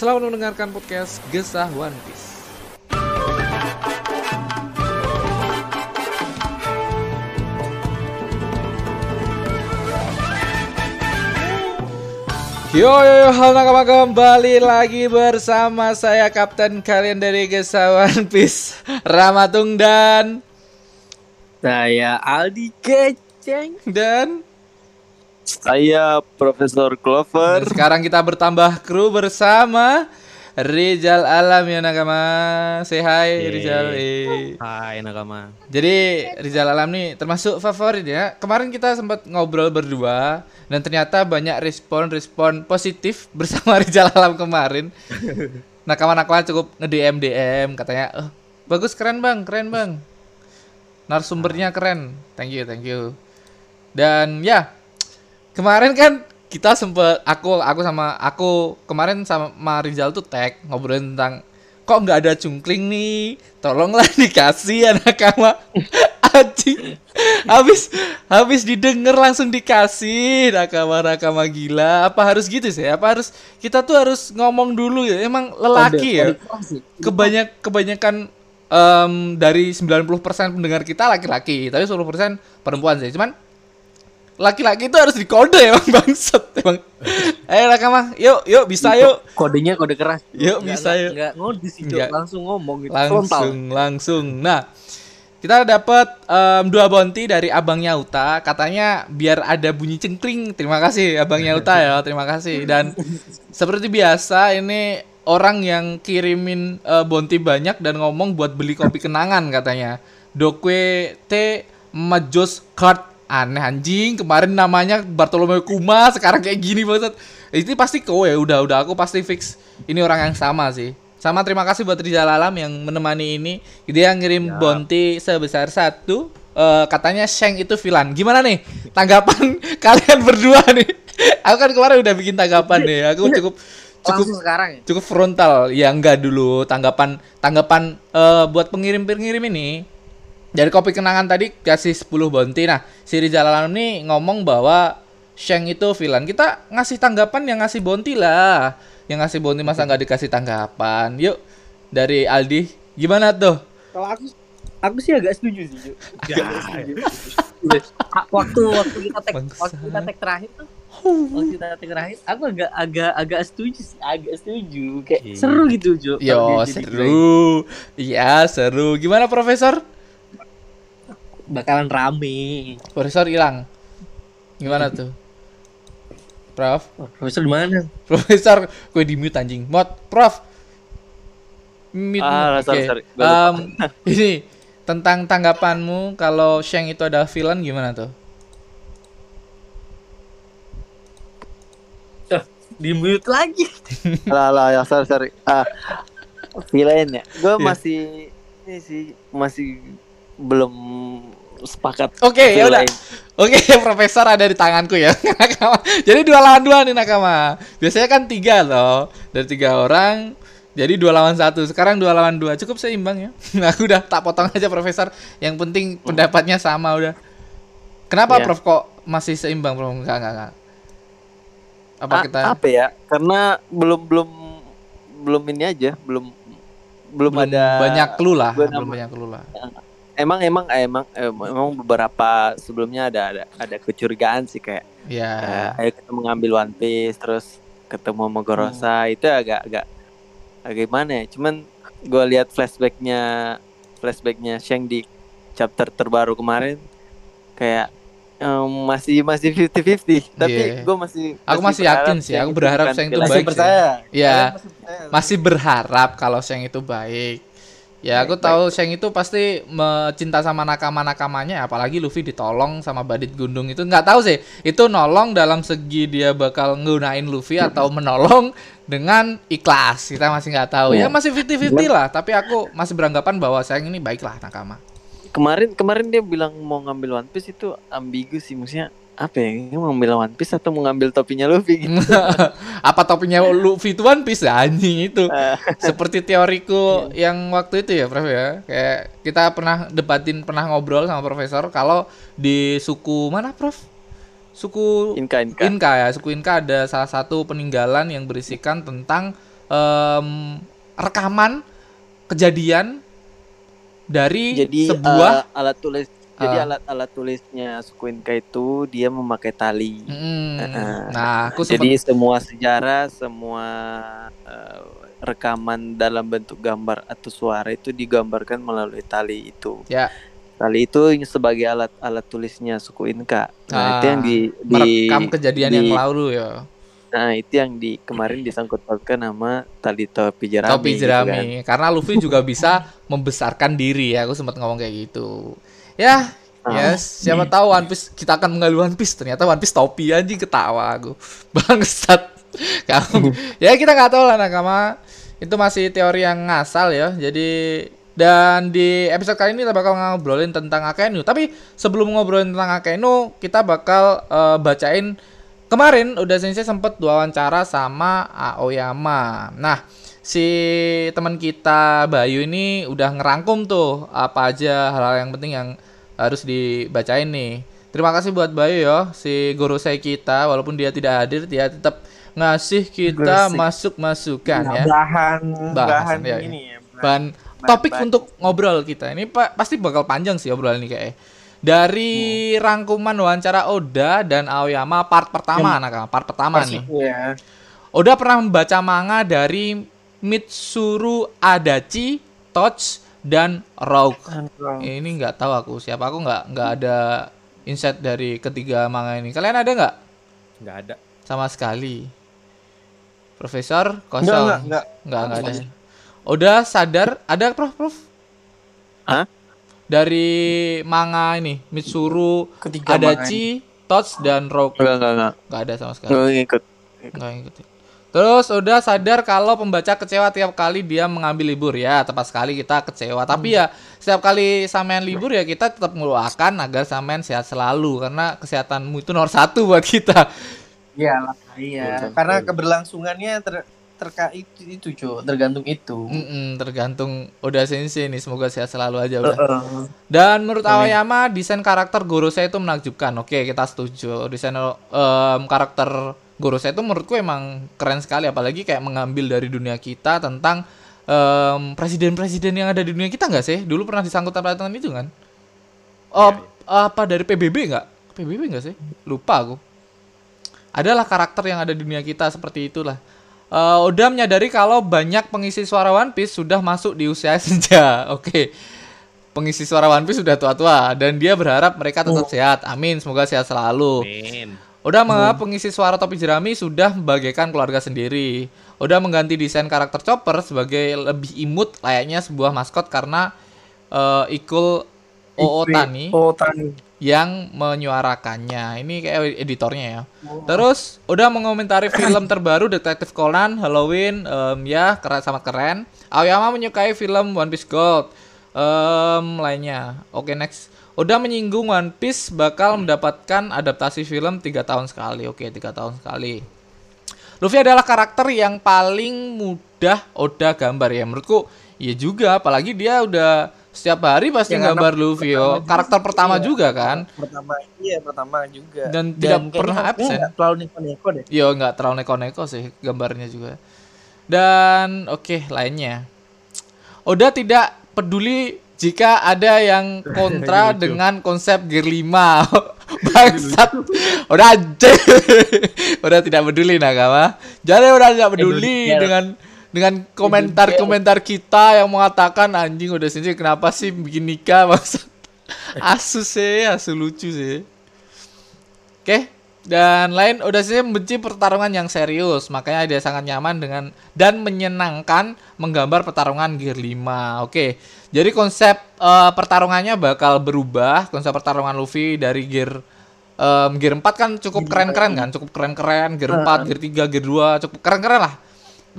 selamat mendengarkan podcast Gesah One Piece. Yo yo yo halo nakama kembali lagi bersama saya kapten kalian dari Gesah One Piece Ramatung dan Saya Aldi Keceng. dan Saya Profesor dan Clover. sekarang kita bertambah kru bersama Rizal Alam ya nakama Say hi Yeay. Rizal eh. Hai nakama. Jadi Rizal Alam nih termasuk favorit ya. Kemarin kita sempat ngobrol berdua dan ternyata banyak respon-respon positif bersama Rizal Alam kemarin. Nakama-nakama cukup nge-DM DM katanya, "Oh, bagus keren Bang, keren Bang." Narasumbernya keren. Thank you, thank you. Dan ya, kemarin kan kita sempet aku aku sama aku kemarin sama Rizal tuh tag ngobrolin tentang kok nggak ada cungkling nih? Tolonglah dikasih anak kama Aji habis habis didengar langsung dikasih nakama nakama gila. Apa harus gitu sih? Apa harus kita tuh harus ngomong dulu ya. Emang lelaki ya kebanyak kebanyakan em, dari 90% pendengar kita laki-laki tapi 10% perempuan sih. Cuman laki-laki itu harus dikode emang bangsat emang. Ayo nakama yuk yuk bisa yuk. Kodenya kode keras. Yuk, Nggak- bisa, yuk. Nggak ngodi sih, langsung ngomong gitu. langsung langsung. Nah kita dapat em, dua bounty dari abang Yauta katanya biar ada bunyi cengkring terima kasih abang Yauta ya. Terima kasih. Dan seperti biasa ini orang yang kirimin eh, bounty banyak dan ngomong buat beli kopi kenangan katanya. Dokwe T Majos Card aneh anjing. Kemarin namanya Bartolomeo Kuma sekarang kayak gini banget ini pasti kowe udah udah aku pasti fix. Ini orang yang sama sih. Sama terima kasih buat Rizal Alam yang menemani ini. Dia ngirim bounty sebesar satu. Eh, katanya Sheng itu villain. Gimana nih? Tanggapan kalian berdua nih? Aku kan kemarin udah bikin tanggapan nih. Aku cukup cukup Langsung sekarang ya. cukup frontal. Ya enggak dulu. Tanggapan tanggapan eh, buat pengirim-pengirim ini dari kopi kenangan tadi kasih 10 bounty. Nah si Rizal Alam nih ngomong bahwa Sheng itu villain. Kita ngasih tanggapan yang ngasih bounty lah. Yang ngasih bounty masa nggak dikasih tanggapan? Yuk dari Aldi. Gimana tuh? Kalau aku aku sih agak setuju sih, Cok. Agak setuju. Waktu waktu kita tag waktu kita tag terakhir tuh waktu kita tag terakhir aku agak agak agak setuju sih agak setuju. Kayak Iya. seru gitu Jo yo seru. Iya seru. Gimana Profesor bakalan rame Profesor hilang gimana tuh Prof Oh, Profesor di mana Profesor, gue di mute anjing. Mod, Prof. Mute. Ah, mute. sorry, sorry. Em, ini tentang tanggapanmu kalau Sheng itu adalah villain gimana tuh? di mute lagi lah lah ya sorry sorry ah villain ya gue Iya. masih ini sih masih belum sepakat Oke, ya udah. Oke, Profesor ada di tanganku ya. Jadi dua lawan dua nih Nakama. Biasanya kan tiga loh. Dari tiga orang jadi dua lawan satu. Sekarang dua lawan dua. Cukup seimbang ya. Nah, aku udah tak potong aja Profesor. Yang penting pendapatnya sama udah. Kenapa Iya. Prof kok masih seimbang Prof? Enggak, enggak, enggak. Apa A- kita apa ya karena belum belum belum ini aja belum belum, belum ada banyak clue lah, belum banyak clue lah. Emang emang emang emang beberapa sebelumnya ada ada ada kecurigaan sih kayak Ya. eh, ayo kita mengambil One Piece terus ketemu sama Gorosa Hmm. itu agak agak agak gimana ya cuman gue lihat flashbacknya flashbacknya Sheng di chapter terbaru kemarin kayak em, masih masih 50-50 tapi Iya. gue masih Aku masih berharap yakin sih, aku berharap Sheng itu baik. Iya. Kalian masih percaya? Masih berharap kalau Sheng itu baik. Ya, aku Baik, tahu Sheng itu pasti me- cinta sama nakama-nakamanya, apalagi Luffy ditolong sama Badit Gundung itu nggak tahu sih. Itu nolong dalam segi dia bakal nggunain Luffy atau menolong dengan ikhlas. Kita masih nggak tahu. Ya Ya. masih 50-50 lah, tapi aku masih beranggapan bahwa Sheng ini baiklah nakama. Kemarin kemarin dia bilang mau ngambil One Piece itu ambigu sih maksudnya apa ya? Mau ngambil One Piece atau mau ngambil topinya Luffy gitu. Apa topinya Luffy itu One Piece anjing itu. Eh, Seperti teoriku yang waktu itu ya, Prof ya. Kayak kita pernah debatin, pernah ngobrol sama profesor kalau di suku mana, Prof? Suku Inka Inka. Inka ya, suku Inka ada salah satu peninggalan yang berisikan tentang em, rekaman kejadian dari Jadi sebuah eh, alat tulis jadi alat-alat tulisnya suku Inka itu dia memakai tali. Mm, Eh, nah, aku Jadi sempat semua sejarah, semua eh, rekaman dalam bentuk gambar atau suara itu digambarkan melalui tali itu. Ya. Tali itu sebagai alat alat tulisnya suku Inka. Nah, itu yang di, di merekam kejadian yang di- lalu ya. Nah, itu yang di kemarin disangkut pautkan nama tali topi jerami. Topi gitu jerami. kan. Karena Luffy juga bisa membesarkan diri ya. Aku sempat ngomong kayak gitu. Ya, Ah. yes. Siapa tahu One Piece kita akan mengambil One Piece. Ternyata One Piece topi anjing ketawa aku. Bangsat. Kamu. ya kita nggak tahu lah nakama. Itu masih teori yang ngasal ya. Jadi dan di episode kali ini kita bakal ngobrolin tentang Akainu. Tapi sebelum ngobrolin tentang Akainu, kita bakal eh, bacain kemarin udah Sensei sempet wawancara sama Aoyama. Nah, si teman kita Bayu ini udah ngerangkum tuh apa aja hal-hal yang penting yang harus dibacain nih. Terima kasih buat Bayu ya, si gorosei kita walaupun dia tidak hadir dia tetap ngasih kita masuk masukan Nah, ya. bahan Bahasan, bahan ya, ini ya. Bahan bahan- topik bahan. untuk ngobrol kita. Ini pa- pasti bakal panjang sih obrolan ini kayak. Dari rangkuman wawancara Oda dan Aoyama part pertama anak part pertama nih. Ya. Oda pernah membaca manga dari Mitsuru Adachi, Touch, dan Rogue. Ini nggak tahu aku siapa aku nggak nggak ada insight dari ketiga manga ini. Kalian ada nggak? Nggak ada. Sama sekali. Profesor kosong. enggak, enggak. Nggak nggak ada. Oda sadar ada Prof Prof? Hah? Dari manga ini Mitsuru Ketiga Adachi, Touch, dan Rogue. Enggak, enggak, enggak. Nggak ada sama sekali. Enggak ngikut. Nggak ngikutin. Terus udah sadar kalau pembaca kecewa tiap kali dia mengambil libur. Ya tepat sekali kita kecewa. Tapi ya setiap kali sampean libur ya kita tetap mendoakan agar sampean sehat selalu. Karena kesehatanmu itu nomor satu buat kita. Iya lah, iya. Karena keberlangsungannya ter terkait itu, cuy, tergantung itu. Mm-mm, tergantung udah sensei nih semoga sehat selalu aja udah. Heeh. dan menurut Amin. Aoyama desain karakter Gorosei itu menakjubkan. Oke kita setuju. Desain em, karakter Gorosei itu menurutku emang keren sekali apalagi kayak mengambil dari dunia kita tentang em, presiden-presiden yang ada di dunia kita nggak sih dulu pernah disangkut dengan itu kan oh apa dari PBB nggak PBB nggak sih lupa aku adalah karakter yang ada di dunia kita seperti itulah Eh, Oda menyadari kalau banyak pengisi suara One Piece sudah masuk di usia senja. Oke. Pengisi suara One Piece sudah tua-tua dan dia berharap mereka tetap sehat. Amin, semoga sehat selalu. Min. Oda menganggap pengisi suara topi jerami sudah bagaikan keluarga sendiri. Oda mengganti desain karakter Chopper sebagai lebih imut layaknya sebuah maskot karena eh, Ikul Ootani Oh, Tani. yang menyuarakannya. Ini kayak editornya ya. Terus udah mengomentari film terbaru Detektif Conan Halloween em, ya keren sangat keren. Aoyama menyukai film One Piece Gold. Em, lainnya. Oke next. Udah menyinggung One Piece bakal mendapatkan adaptasi film tiga tahun sekali. Oke tiga tahun sekali. Luffy adalah karakter yang paling mudah Oda gambar ya menurutku. Iya juga, apalagi dia udah setiap hari pasti Yang gambar Luffy yo. juga. Karakter pertama Iya. juga kan. Pertama, iya pertama juga. Dan tidak pernah absen. nggak terlalu neko-neko deh. Yo nggak terlalu neko-neko sih gambarnya juga. Dan oke lainnya. Oda tidak peduli jika ada yang kontra Lucu. dengan konsep Gear 5. Bangsat. Udah anjir. udah tidak peduli nakama. Jadi udah tidak peduli dengan dengan komentar-komentar kita yang mengatakan anjing udah sini kenapa sih bikin nikah maksud asu sih asu lucu sih oke dan lain udah sih membenci pertarungan yang serius. Makanya dia sangat nyaman dengan dan menyenangkan menggambar pertarungan gear 5 oke jadi konsep eh, pertarungannya bakal berubah. Konsep pertarungan Luffy dari gear em, gear 4 kan cukup keren-keren kan? Cukup keren-keren. Gear 4 gear 3 gear 2 cukup keren-keren lah.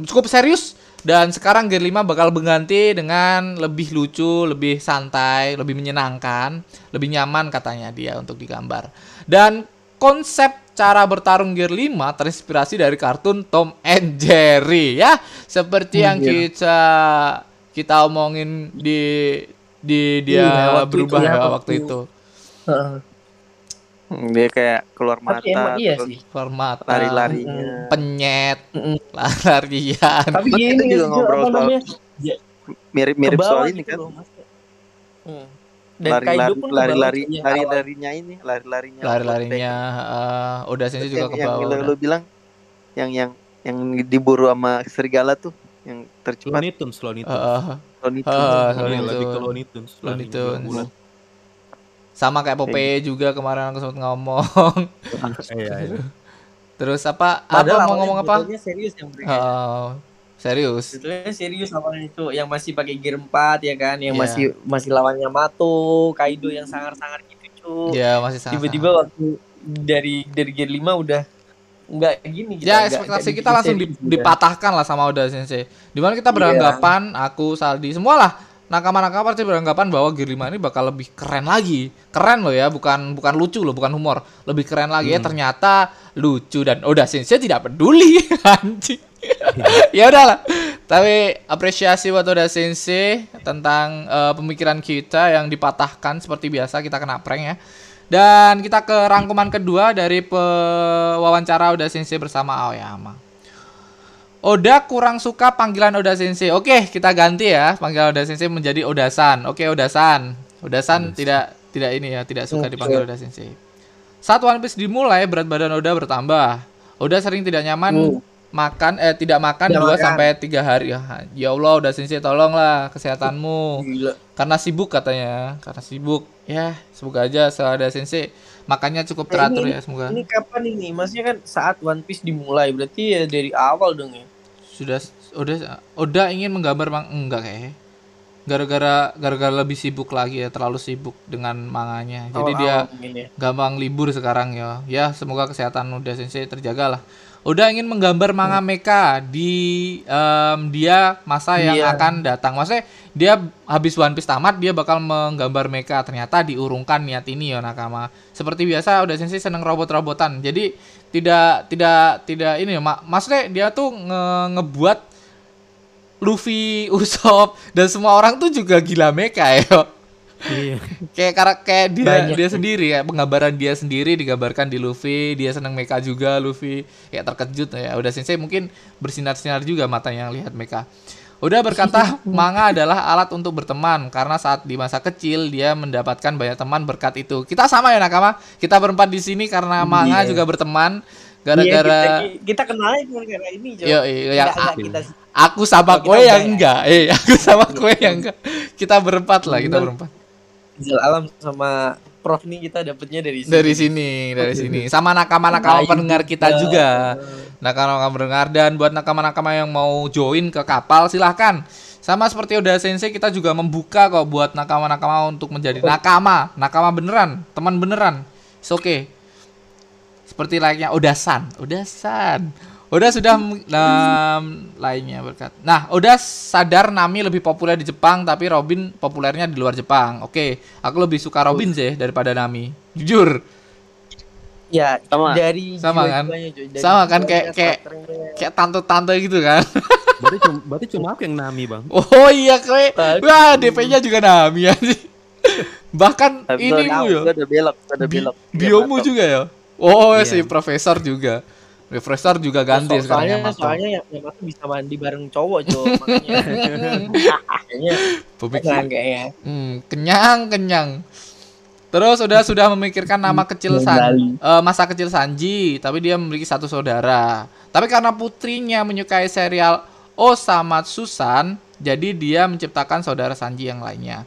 Cukup serius. Dan sekarang Gear 5 bakal berganti dengan lebih lucu, lebih santai, lebih menyenangkan, lebih nyaman katanya dia untuk digambar. Dan konsep cara bertarung Gear 5 terinspirasi dari kartun Tom and Jerry ya. Seperti yang kita kita omongin di di dia Iya, waktu itu berubah ya, ya waktu- waktu itu. Hmm, Dia kayak keluar Tapi mata, emang iya sih. Formata, lari-larinya. penyet, Mm-mm. larian. Tapi Kan kita ini juga ngobrol soal Mirip-mirip soal ini gitu kan. Hmm. Dan Lari-lari Kaido pun ke bawah lari-lari juga, lari-larinya ini, lari-larinya. Lari-larinya eh, udah sini juga yang, ke yang bawah. lu, udah. lu bilang yang yang yang diburu sama serigala tuh yang tercepat Looney Tunes, Looney Tunes. Heeh. Looney Heeh, Tunes. Looney Iya, lebih ke Tunes. Looney Tunes. Looney Larinya Tunes. Sama kayak Popeye juga kemarin aku sempat ngomong. Iya, iya. Terus apa? Padahal apa mau ngomong apa? serius yang mereka. Serius. Judulnya serius awalnya itu yang masih pakai gear 4 ya kan, yang Iya. masih masih lawannya Mato, Kaido yang sangar-sangar gitu, cu. Ya masih sangat. Tiba-tiba waktu dari dari gear 5 udah enggak gini gitu. Ya nggak- ekspektasi nggak kita bikin langsung serius gitu. dipatahkan lah sama Oda Sensei. Di mana kita beranggapan, aku Saldi, semualah nakama-nakama pasti beranggapan bahwa Gear 5 ini bakal lebih keren lagi. Keren loh ya, bukan bukan lucu loh, bukan humor. Lebih keren lagi ya ternyata lucu dan Oda Sensei tidak peduli anjing. ya udahlah. Tapi apresiasi buat Oda Sensei tentang eh, pemikiran kita yang dipatahkan seperti biasa kita kena prank ya. Dan kita ke rangkuman kedua dari pewawancara Oda Sensei bersama Aoyama. Oda kurang suka panggilan Oda Sensei. Oke, kita ganti ya panggilan Oda Sensei menjadi Oda-san. Oke, Oda-san. Oda-san tidak tidak ini ya, tidak suka dipanggil Oda Sensei. Saat One Piece dimulai, berat badan Oda bertambah. Oda sering tidak nyaman Hmm. Makan eh tidak makan Tidak 2 makan. sampai 3 hari. Ya, ya Allah, Oda Sensei tolonglah kesehatanmu. Gila. Karena sibuk katanya, karena sibuk. Ya, semoga aja setelah Oda Sensei makannya cukup Nah, teratur ini- ya semoga. Ini kapan ini? Maksudnya kan saat One Piece dimulai, berarti ya dari awal dong ya. sudah udah udah ingin menggambar mang enggak kayak gara-gara gara-gara lebih sibuk lagi ya terlalu sibuk dengan manganya jadi dia Awal-awal mungkin ya. gampang libur sekarang ya ya semoga kesehatan udah sensei terjaga lah udah ingin menggambar manga mecha di em, dia masa yang Iya. akan datang. Maksudnya dia habis One Piece tamat dia bakal menggambar mecha. Ternyata diurungkan niat ini ya nakama seperti biasa udah sensei seneng robot-robotan. Jadi tidak tidak tidak ini ya mak maksudnya dia tuh nge- ngebuat Luffy, Usopp dan semua orang tuh juga gila mecha ya. Iya. kayak karak kayak dia Banyak. dia sendiri ya penggambaran dia sendiri digambarkan di Luffy dia seneng mecha juga Luffy kayak terkejut ya udah sensei mungkin bersinar-sinar juga matanya yang lihat mecha udah berkata manga adalah alat untuk berteman karena saat di masa kecil dia mendapatkan banyak teman berkat itu kita sama ya nakama kita berempat di sini karena manga Iya. juga berteman Iya, gara-gara kita, kita kenalnya cuma karena ini, Cok. Yo, iya, yang Enggak, kita aku sama Oh, kita kue udah yang ya. enggak eh aku sama kue yang enggak kita berempat lah kita berempat Zal Alam sama Prof nih kita dapetnya dari sini. dari sini dari sini. Sama nakama-nakama pendengar kita juga. nakama-nakama pendengar. Dan buat nakama-nakama yang mau join ke kapal silahkan. Sama seperti udah sensei kita juga membuka kok buat nakama-nakama untuk menjadi nakama. Nakama beneran teman beneran. It's okay. Seperti layaknya Odasan. Odasan Udah sudah um, lainnya berkat. Nah, udah sadar Nami lebih populer di Jepang, tapi Robin populernya di luar Jepang. Oke, aku lebih suka Robin sih daripada Nami. Jujur, Ya, Sama. dari Sama kan? Dari Sama kan? Kayak- kayak- kayak tante-tante gitu kan. Berarti cuma, berarti cuma aku yang nami bang. Oh iya. Aduh. Wah, DP-nya juga Nami aja. Bahkan ini gua- ya. udah belok, Bi- belok. biomu juga ya. Oh, Iya. si profesor juga. Profesor juga ganti So- sekarang soalnya, yang Yamato. soalnya yang Yamato bisa mandi bareng cowok, Cok. Makanya. Pemikir- jangan kayaknya. Hmm, kenyang, kenyang. Terus sudah sudah memikirkan nama kecil San, eh, masa kecil Sanji, tapi dia memiliki satu saudara. Tapi karena putrinya menyukai serial Osamatsu-san, jadi dia menciptakan saudara Sanji yang lainnya.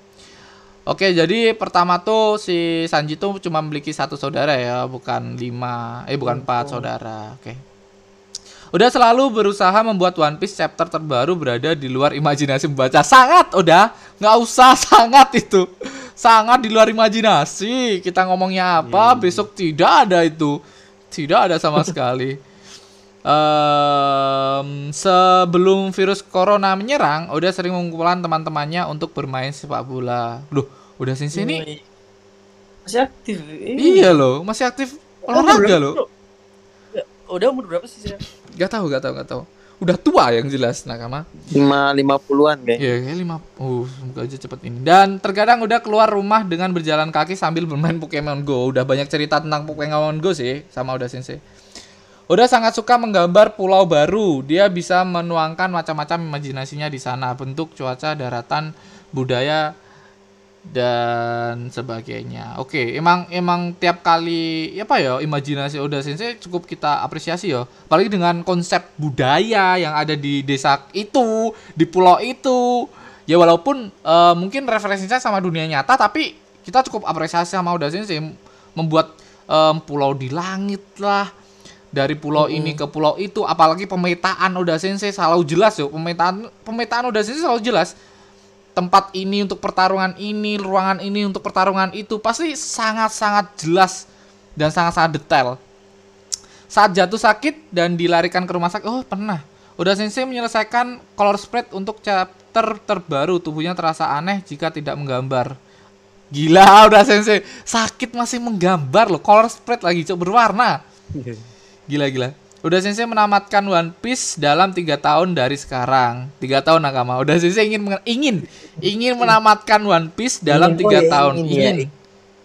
Oke, jadi pertama tuh si Sanji tuh cuma memiliki satu saudara ya, bukan lima, eh bukan empat saudara. Oke. Udah selalu berusaha membuat One Piece chapter terbaru berada di luar imajinasi membaca. Sangat, udah nggak usah sangat itu, sangat di luar imajinasi. Kita ngomongnya apa, besok tidak ada itu, tidak ada sama sekali. Em, sebelum virus corona menyerang, udah sering mengumpulkan teman-temannya untuk bermain sepak bola. Duh, udah sini sini. masih aktif. Iya loh, masih aktif olahraga loh. Udah umur berapa sih? Sia? Gak tahu, gak tahu, gak tahu. Udah tua yang jelas nakama. lima lima puluhan kayak Iya, kayak lima. Oh, semoga aja cepet ini. Dan terkadang udah keluar rumah dengan berjalan kaki sambil bermain Pokemon Go. Udah banyak cerita tentang Pokemon Go sih, sama udah sensei. Udah sangat suka menggambar pulau baru. Dia bisa menuangkan macam-macam imajinasinya di sana, bentuk, cuaca, daratan, budaya dan sebagainya. Oke, emang emang tiap kali apa ya imajinasi Oda Sensei cukup kita apresiasi ya. Apalagi dengan konsep budaya yang ada di desa itu, di pulau itu. Ya walaupun eh, mungkin referensinya sama dunia nyata tapi kita cukup apresiasi sama Oda Sensei membuat em, pulau di langit lah. Dari pulau ini ke pulau itu, apalagi pemetaan Oda Sensei selalu jelas yo. Pemetaan pemetaan Oda Sensei selalu jelas tempat ini untuk pertarungan ini, ruangan ini untuk pertarungan itu pasti sangat-sangat jelas dan sangat-sangat detail. Saat jatuh sakit dan dilarikan ke rumah sakit, oh pernah. Udah Sensei menyelesaikan color spread untuk chapter terbaru. Tubuhnya terasa aneh jika tidak menggambar. Gila, udah Sensei sakit masih menggambar loh. Color spread lagi, cok berwarna. Gila gila. Udah Sensei menamatkan One Piece dalam tiga tahun dari sekarang. Tiga tahun nakama. Udah Sensei ingin mengen- ingin ingin menamatkan One Piece dalam Ingin, tiga oh ya, tahun. ingin ya. Ingin.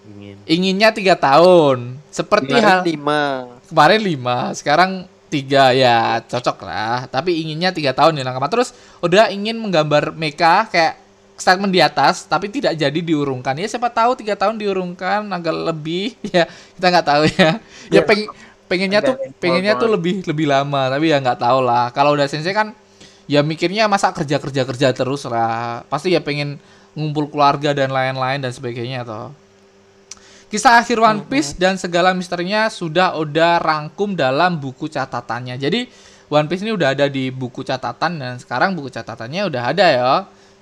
Ingin. Inginnya tiga tahun. Seperti Kemarin hal lima kemarin lima, sekarang tiga ya cocok lah. Tapi inginnya tiga tahun ya nakama. Terus udah ingin menggambar mecha kayak statement di atas, tapi tidak jadi diurungkan. Ya siapa tahu tiga tahun diurungkan agak lebih. Ya kita nggak tahu ya. Ya Ya. peng pengennya tuh pengennya tuh lebih lebih lama, tapi ya nggak tahu lah. Kalau udah sensei kan ya mikirnya masa kerja kerja kerja terus lah. Pasti ya pengen ngumpul keluarga dan lain-lain dan sebagainya toh. Kisah akhir One Piece dan segala misterinya sudah udah rangkum dalam buku catatannya. Jadi One Piece ini udah ada di buku catatan dan sekarang buku catatannya udah ada ya.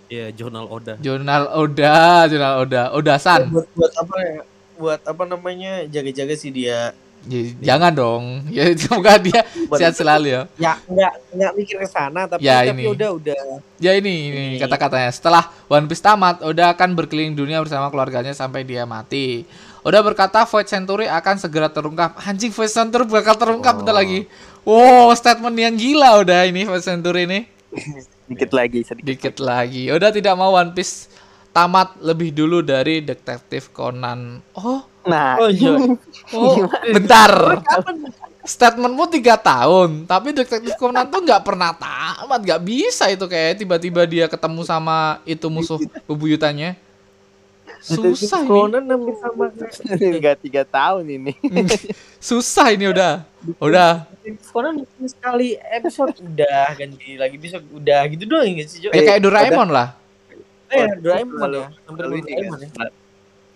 Iya, jurnal Oda. Jurnal Oda, jurnal Oda, Oda-san. buat buat apa ya? Buat apa namanya? Jaga-jaga sih dia. Ya, jangan dong. Ya semoga dia sehat selalu ya. Ya nggak nggak mikir ke sana tapi Ya, tapi ini. udah udah Ya ini, ini Ini. kata-katanya. Setelah One Piece tamat, Oda akan berkeliling dunia bersama keluarganya sampai dia mati. Oda berkata Void Century akan segera terungkap. Anjing Void Century bakal terungkap bentar lagi. Wow, statement yang gila udah ini Void Century ini. dikit lagi sedikit Dikit lagi. Oda tidak mau One Piece tamat lebih dulu dari Detektif Conan. Oh, nah Oh, iya. oh, bentar. Statementmu tiga tahun, tapi Detektif Conan tuh nggak pernah tamat, nggak bisa itu kayak tiba-tiba dia ketemu sama itu musuh bebuyutannya. Susah ini, Conan hampir sama kayak enggak tiga tahun ini susah ini udah, udah. Conan sekali episode udah ganti lagi besok udah gitu doang nggak sih? Ya kayak Doraemon lah. Eh, Doraemon Selalu- ya, hampir Doraemon ya.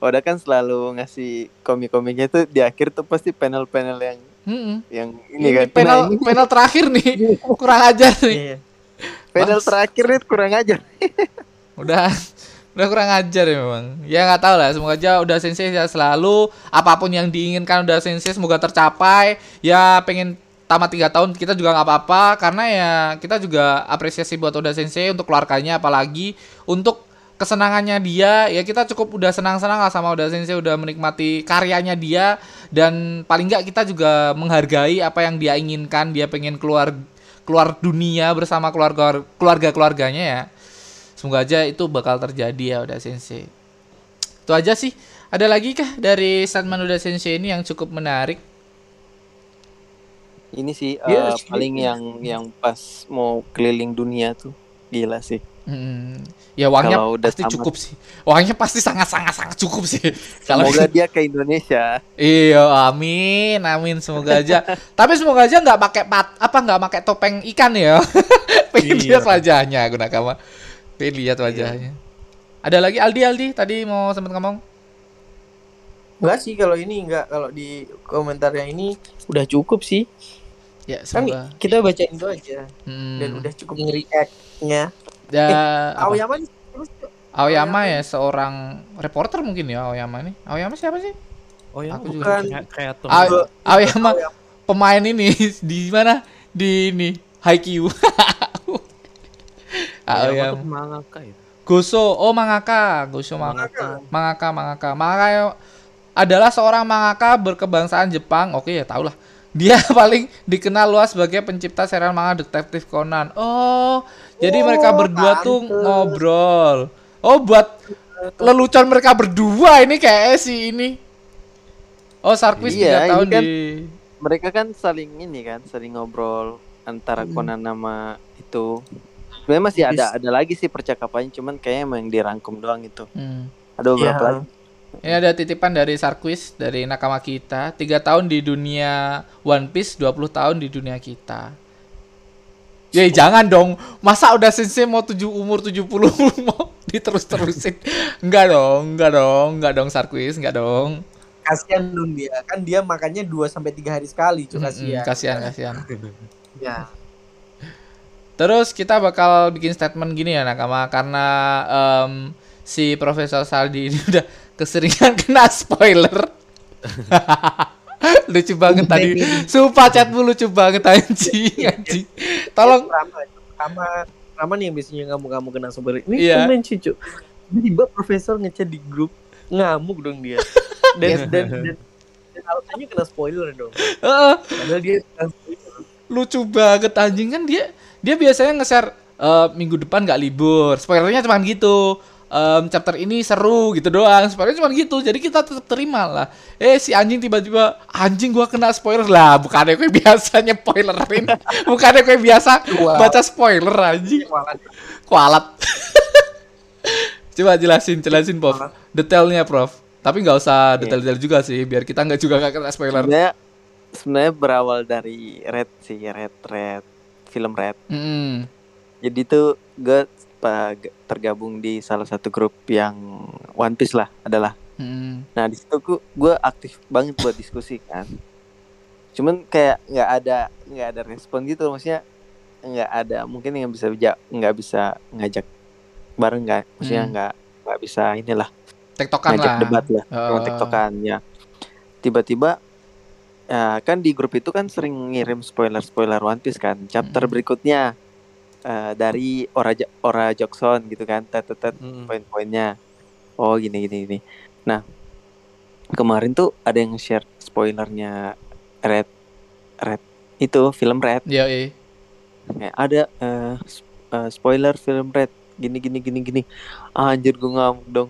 Oda kan selalu ngasih komik-komiknya tuh di akhir tuh pasti panel-panel yang Mm-mm. yang ini, Ini kan. panel Nah, ini panel terakhir nih, kurang ajar nih. Iya. panel Bang. terakhir nih kurang aja. Udah udah kurang ajar ya memang. Ya nggak tahu lah, semoga aja udah sensei ya selalu apa pun yang diinginkan udah sensei semoga tercapai. Ya pengen tamat tiga tahun kita juga nggak apa-apa karena ya kita juga apresiasi buat Oda Sensei untuk keluarganya apalagi untuk kesenangannya dia ya kita cukup udah senang-senang lah sama Oda Sensei udah menikmati karyanya dia. Dan paling nggak kita juga menghargai apa yang dia inginkan dia pengen keluar keluar dunia bersama keluarga keluarga keluarganya ya. Semoga aja itu bakal terjadi ya Oda Sensei itu aja sih. Ada lagi kah dari statement Oda Sensei ini yang cukup menarik? Ini sih Iya, eh, sih. paling yang yang pas mau keliling dunia tuh. Gila sih. Hmm, ya uangnya Kalau udah pasti tamat. cukup sih. Uangnya pasti sangat sangat sangat cukup sih. Kalau Semoga dia ke Indonesia. iya, amin, amin semoga aja. Tapi semoga aja nggak pakai pat apa nggak pakai topeng ikan ya. Pengen Iya. lihat wajahnya gunakan Pengen lihat wajahnya. Ada lagi Aldi Aldi tadi mau sempat ngomong. Enggak sih kalau ini enggak kalau di komentar yang ini udah cukup sih. Ya, Kan semoga. kita bacain itu aja Hmm. dan udah cukup nge-react-nya. Ya, apa? Aoyama terus Aoyama ya seorang reporter mungkin ya Aoyama nih. Aoyama siapa sih? Oh ya, Aku juga. bukan kreator. A- Aoyama Aoyama. pemain ini di mana? Di ini Haikyuu. Aoyama mangaka ya. Goso, oh mangaka, Goso mangaka. Mangaka. Mangaka, mangaka. Adalah seorang mangaka berkebangsaan Jepang. Oke ya, tau lah. Dia paling dikenal luas sebagai pencipta serial manga detektif Conan. Oh, jadi Oh, mereka berdua tuh ngobrol. Oh, buat lelucon mereka berdua ini kayak si ini. Oh, Sarkis Iya, tiga tahun ini kan- di Mereka kan saling ini kan, saling ngobrol antara Hmm. Conan nama itu. Sebenarnya masih ada ada lagi sih percakapannya, cuman kayaknya emang dirangkum doang itu. Hmm. Ada beberapa Iya. lagi. Ini ada titipan dari Sarkis dari nakama kita. Tiga tahun di dunia One Piece, 20 tahun di dunia kita. Ya jangan dong. Masa udah sensei mau tujuh umur 70 mau diterus-terusin. Enggak dong, enggak dong, enggak dong Sarkis, enggak dong. kasihan dong dia. Kan dia makannya 2 sampai 3 hari sekali, cuy Mm-mm, kasihan. Kasihan, kasihan. Ya. Terus kita bakal bikin statement gini ya nakama karena em, si Profesor Saldi ini udah keseringan kena spoiler. Lucu banget tadi. Sumpah chatmu lucu banget anjing, anjing. Tolong Rama, Rama, Rama nih yang biasanya ngamuk-ngamuk kena spoiler. Ini Iya. komen cucu. Tiba profesor ngechat di grup ngamuk dong dia. Dan dan dan, dan alasannya kena spoiler dong. Heeh, Padahal dia kena spoiler. lucu banget anjing kan dia dia biasanya nge-share eh, minggu depan nggak libur. Spoilernya cuma gitu. Em, chapter ini seru gitu doang. Spoilernya cuma gitu. Jadi kita tetap terima lah. Eh si anjing tiba-tiba anjing gua kena spoiler lah. Bukannya gue biasanya spoilerin. Bukannya gue biasa Wah. baca spoiler anjing. Kualat. Kualat. Coba jelasin, jelasin Prof. Detailnya Prof. Tapi nggak usah detail-detail juga sih, biar kita nggak juga nggak kena spoiler. Sebenarnya sebenarnya berawal dari Red sih, Red Red film Red. Mm-mm. Jadi tuh gue tergabung di salah satu grup yang One Piece lah adalah. Mm-mm. Nah di situ gue gue aktif banget buat diskusi kan. Cuman kayak nggak ada nggak ada respon gitu maksudnya nggak ada mungkin yang bisa nggak bisa ngajak bareng nggak maksudnya Hmm. nggak nggak bisa inilah Tektokan ngajak lah. debat lah Oh. cuma tektokan ya tiba-tiba ya kan di grup itu kan sering ngirim spoiler spoiler One Piece kan chapter Mm. berikutnya eh, dari Ora Ora Jackson gitu kan tet tet, tet, Mm-mm. poin-poinnya. Oh gini gini gini. Nah kemarin tuh ada yang share spoilernya Red Red itu film Red. Iya, iya. kayak ada eh, s- eh, spoiler film Red. Gini gini gini gini. Anjir gue ngamuk dong.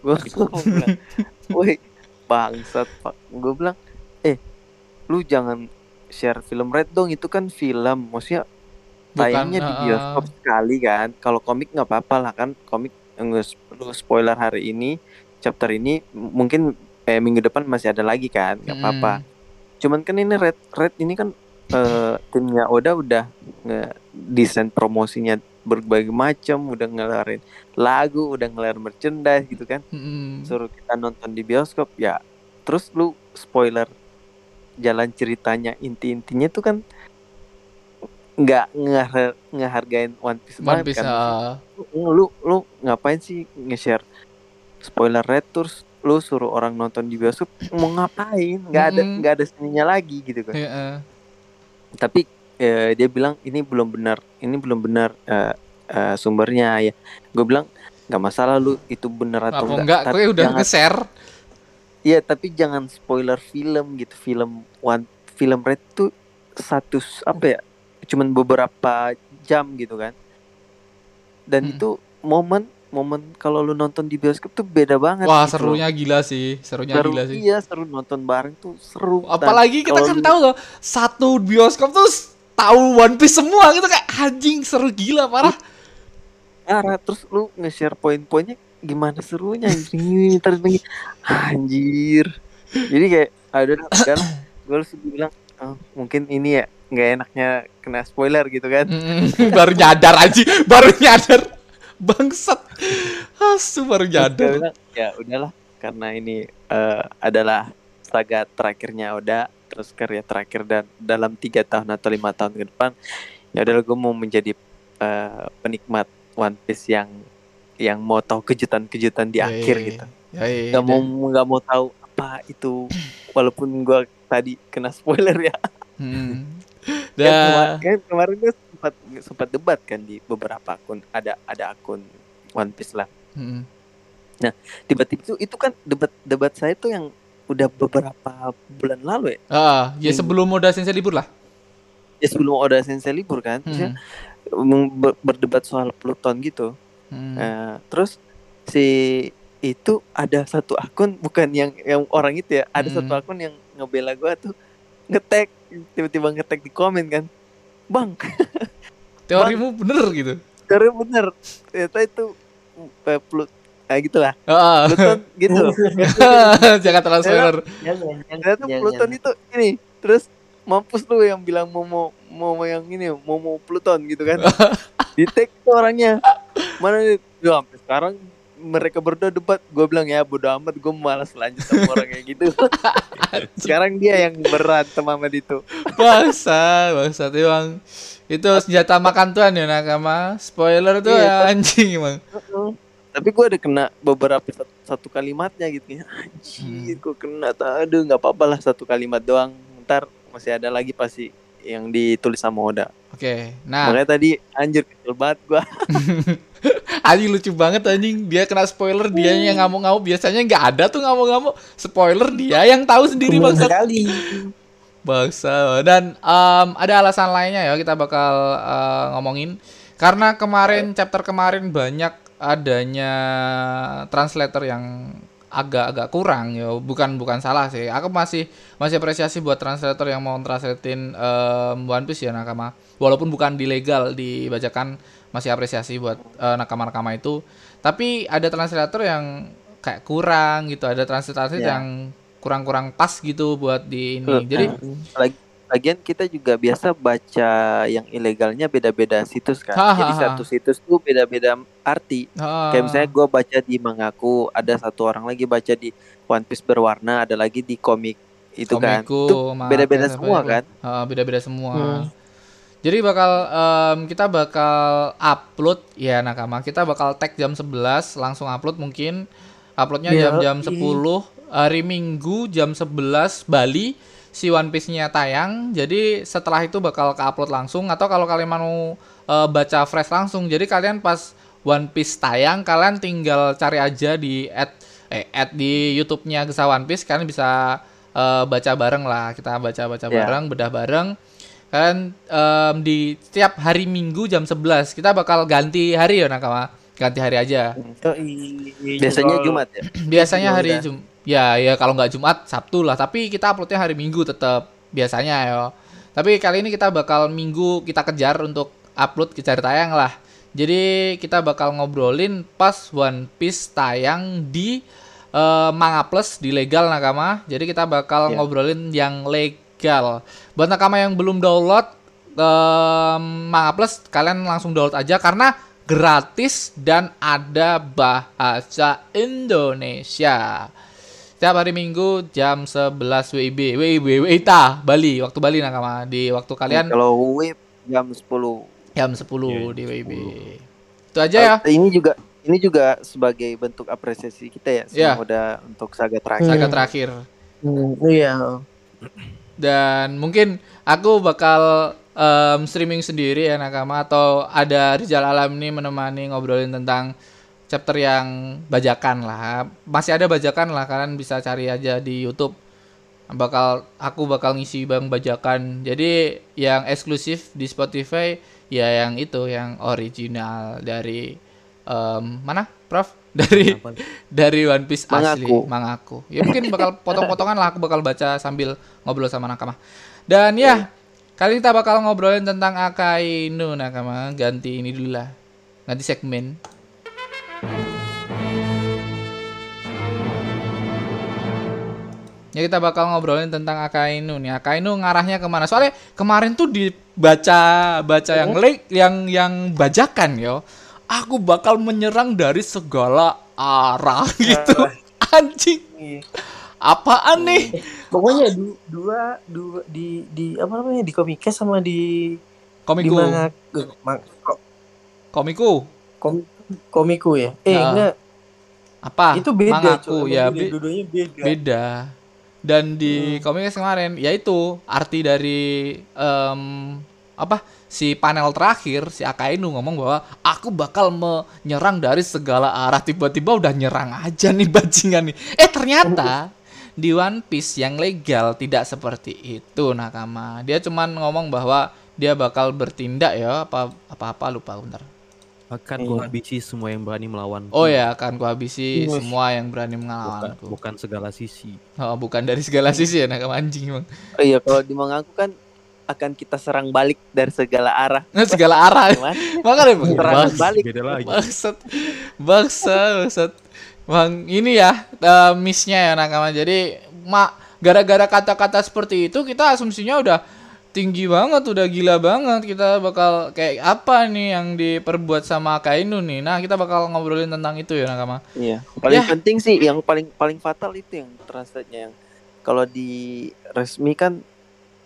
Gue bilang woi bangsat pak. Gue bilang eh lu jangan share film Red dong. Itu kan film. Maksudnya tayangnya di uh, bioskop sekali kan. Kalau komik nggak apa-apa lah kan. Komik nge- lu spoiler hari ini chapter ini mungkin eh, minggu depan masih ada lagi kan. Nggak mm, apa-apa. Cuman kan ini red red ini kan eh, timnya Oda udah nge desain promosinya berbagai macam udah ngelarin lagu udah ngelarin merchandise gitu kan. Mm, suruh kita nonton di bioskop ya. Terus lu spoiler jalan ceritanya inti-intinya tuh kan nggak ngeha- ngehargain One Piece One Piece, kan ah. lu, lu ngapain sih nge-share spoiler red terus lu suruh orang nonton di bioskop mau ngapain nggak ada Mm-mm. nggak ada seninya lagi gitu kan Iya, eh. tapi eh, dia bilang ini belum benar ini belum benar eh, eh, sumbernya ya gue bilang nggak masalah lu itu benar atau Apa enggak, enggak? tapi udah jangan, nge-share. iya tapi jangan spoiler film gitu film one film red tuh satu s- apa ya cuman beberapa jam gitu kan dan Hmm. itu momen momen kalau lu nonton di bioskop tuh beda banget Wah, gitu loh. serunya gila sih. Serunya seru gila sih. iya seru nonton bareng tuh seru Apalagi kita kan lu- tahu loh, satu bioskop tuh tahu One Piece semua gitu kayak anjing seru gila parah. Ara, terus lu nge-share poin-poinnya gimana serunya ini terus anjir jadi kayak ada kan gue langsung bilang oh, mungkin ini ya nggak enaknya kena spoiler gitu kan Mm, baru nyadar aja, baru nyadar. Bangsat. Asu baru nyadar. ya udahlah karena ini eh, adalah saga terakhirnya Oda terus karya terakhir dan dalam tiga tahun atau lima tahun ke depan ya udahlah gue mau menjadi eh, penikmat One Piece yang yang mau tahu kejutan-kejutan di akhir Yoi. gitu Yoi, nggak mau dan- nggak mau tahu apa itu walaupun gue tadi kena spoiler ya Hmm. Kan, kan kemarin gue sempat sempat debat kan di beberapa akun ada ada akun One Piece lah Hmm. tiba-tiba itu itu kan debat debat saya tuh yang udah beberapa bulan lalu ya Ah, ya sebelum Oda Sensei libur lah. ya sebelum Oda Sensei libur kan Hmm. ber- berdebat soal Pluton gitu Hmm. Eh, terus si itu ada satu akun bukan yang yang orang itu ya ada Hmm. satu akun yang ngebela gua tuh ngetek tiba-tiba ngetek di komen kan. Bang. Teorimu bener gitu. karena bener. Ternyata itu eh, Plut kayak gitulah. Ah. Pluton gitu. Jangan terlalu jangan, ternyata. Pluton itu ini terus mampus lu yang bilang mau mau mau yang ini mau mau Pluton gitu kan. Di tag tuh orangnya. Mana nih ya sampai sekarang mereka berdua debat gue bilang ya bodo amat gue malas lanjut sama orang kayak gitu. Sekarang dia yang berantem sama itu Bangsa, bangsa emang itu senjata makan tuan ya nakama. Spoiler tuh Iya, ya anjing emang. tapi gue ada kena beberapa satu, satu kalimatnya gitu ya. Anjir gue kena tak aduh nggak apa-apa lah satu kalimat doang. Ntar masih ada lagi pasti yang ditulis sama Oda Oke. Nah, makanya tadi anjir kesel banget gue anjing lucu banget anjing. Dia kena spoiler, dia yang ngamuk-ngamuk. Biasanya nggak ada tuh ngamuk-ngamuk. Spoiler dia yang tahu sendiri bangsa. sekali. Bangsa. Dan em, ada alasan lainnya ya kita bakal eh, ngomongin karena kemarin chapter kemarin banyak adanya translator yang agak-agak kurang ya bukan bukan salah sih. Aku masih masih apresiasi buat translator yang mau translatein em, One Piece ya nakama. Walaupun bukan dilegal dibacakan masih apresiasi buat eh, nakama-nakama itu. Tapi ada translator yang kayak kurang gitu ada translator Ya. yang kurang-kurang pas gitu buat di ini. Jadi Lagian kita juga biasa baca yang ilegalnya beda-beda situs kan. Ha, ha, Jadi ha. satu situs tuh beda-beda arti. Ah. Kayak misalnya gue baca di Mangaku, ada satu orang lagi baca di One Piece berwarna, ada lagi di komik itu kan. Komiku, Itu manga, beda-beda semua itu. kan. Beda-beda semua. Hmm. Jadi bakal em, kita bakal upload ya nakama. Kita bakal tag jam 11 langsung upload mungkin. Uploadnya Ya, jam-jam ih. 10 hari Minggu jam 11 Bali si One Piece-nya tayang. Jadi setelah itu bakal ke-upload langsung atau kalau kalian mau eh, baca fresh langsung. Jadi kalian pas One Piece tayang kalian tinggal cari aja di at eh at di YouTube-nya Gesa One Piece kalian bisa eh, baca bareng lah. Kita baca-baca Ya. bareng, bedah bareng. Kalian em, di setiap hari Minggu jam 11 kita bakal ganti hari ya nakama. Ganti hari aja. Biasanya Jumat ya. Biasanya Ya hari udah. Ya ya kalau nggak Jumat Sabtu lah, tapi kita uploadnya hari Minggu tetap biasanya ya. Tapi kali ini kita bakal Minggu kita kejar untuk upload kejar tayang lah. Jadi kita bakal ngobrolin pas One Piece tayang di eh, Manga Plus di legal nakama. Jadi kita bakal Ya. ngobrolin yang legal. Buat nakama yang belum download em, Manga Plus kalian langsung download aja karena gratis dan ada bahasa Indonesia. Setiap hari Minggu jam 11 WIB, WIB, WITA, Bali, waktu Bali nakama. Di waktu kalian Kalau web jam 10. jam 10 Iya, di WIB. Itu aja ya. Eh, Ini juga ini juga sebagai bentuk apresiasi kita ya Ya. sama udah untuk saga terakhir. Saga terakhir. Hmm, iya. Dan mungkin aku bakal em, streaming sendiri ya nakama atau ada Rizal Alam ini menemani ngobrolin tentang chapter yang bajakan lah. Masih ada bajakan lah kalian bisa cari aja di YouTube. Bakal aku bakal ngisi bang bajakan. Jadi yang eksklusif di Spotify ya yang itu yang original dari em, mana Prof? Dari Apa? dari One Piece asli Mangaku. mangaku. Ya mungkin bakal potong-potongan lah aku bakal baca sambil ngobrol sama Nakama. Dan ya, kali ini kita bakal ngobrolin tentang Akainu Nakama. Ganti ini dulu lah. Ganti segmen. Ya kita bakal ngobrolin tentang Akainu nih. Akainu ngarahnya ke mana? Soalnya kemarin tuh dibaca baca yang link yang yang bajakan yo. aku bakal menyerang dari segala arah gitu. Anjing, Iya. apaan nih? Pokoknya du- dua dua di di apa namanya di komika sama di di Komiku, manga eh, ko- komiku. kom- komiku ya. Eh Nah, enggak, Apa? itu beda Mangaku, ya Beda, beda. Dan di Hmm. komik kemarin, yaitu arti dari em, apa si panel terakhir si Akainu ngomong bahwa aku bakal menyerang dari segala arah tiba-tiba udah nyerang aja nih bajingan nih. Eh ternyata di One Piece yang legal tidak seperti itu nakama. Dia cuman ngomong bahwa dia bakal bertindak ya apa apa apa lupa bentar. Akan Iya. gua habisi semua yang berani melawan. Oh ya akan kuhabisi Wih. semua yang berani Bukan, mengalamanku. bukan segala sisi. Oh, bukan dari segala sisi ya nakama anjing emang. Oh iya kalau di manga aku kan akan kita serang balik dari segala arah. Nah, segala arah. Makanya bang. Serangan Bang, balik. Beda lagi. bangsat. Bangsa, bangsat. Bang, ini ya eh, missnya ya nakama. Jadi mak gara-gara kata-kata seperti itu kita asumsinya udah tinggi banget, udah gila banget. Kita bakal kayak apa nih yang diperbuat sama Kainu nih. Nah, kita bakal ngobrolin tentang itu ya nakama. Iya. Paling Ya. penting sih yang paling paling fatal itu yang translate-nya yang kalau di resmi kan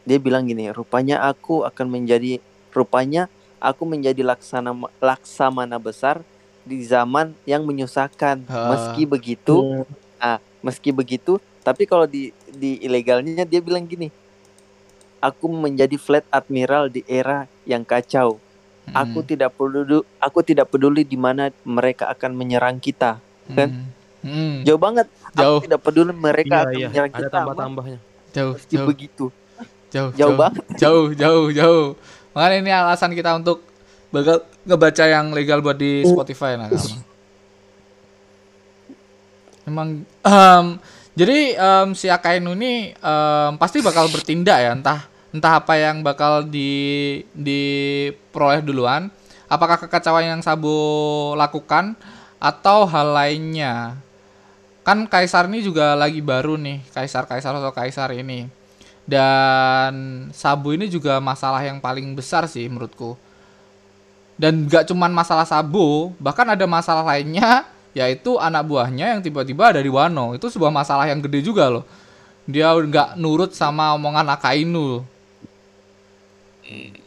dia bilang gini, rupanya aku akan menjadi rupanya aku menjadi laksana laksamana besar di zaman yang menyusahkan. Ah. Meski begitu, Hmm. meski begitu, tapi kalau di di ilegalnya dia bilang gini, aku menjadi flat admiral di era yang kacau. Aku Hmm, tidak peduli aku tidak peduli di mana mereka akan menyerang kita. kan? hmm, hmm. Jauh banget. Jauh. Aku tidak peduli mereka Iya, akan iya. menyerang Ada kita. tambah-tambahnya. jauh, Meski jauh, begitu. jauh, Jauh banget. jauh, jauh, jauh. Makanya ini alasan kita untuk bakal ngebaca yang legal buat di Spotify nah kamu. Emang em, jadi em, si Akainu ini em, pasti bakal bertindak ya entah entah apa yang bakal di diperoleh duluan. Apakah kekacauan yang Sabo lakukan atau hal lainnya? Kan Kaisar ini juga lagi baru nih Kaisar Kaisar atau Kaisar ini. Dan Sabu ini juga masalah yang paling besar sih menurutku. Dan gak cuman masalah Sabu bahkan ada masalah lainnya yaitu anak buahnya yang tiba-tiba ada di Wano. Itu sebuah masalah yang gede juga loh. Dia nggak nurut sama omongan Akainu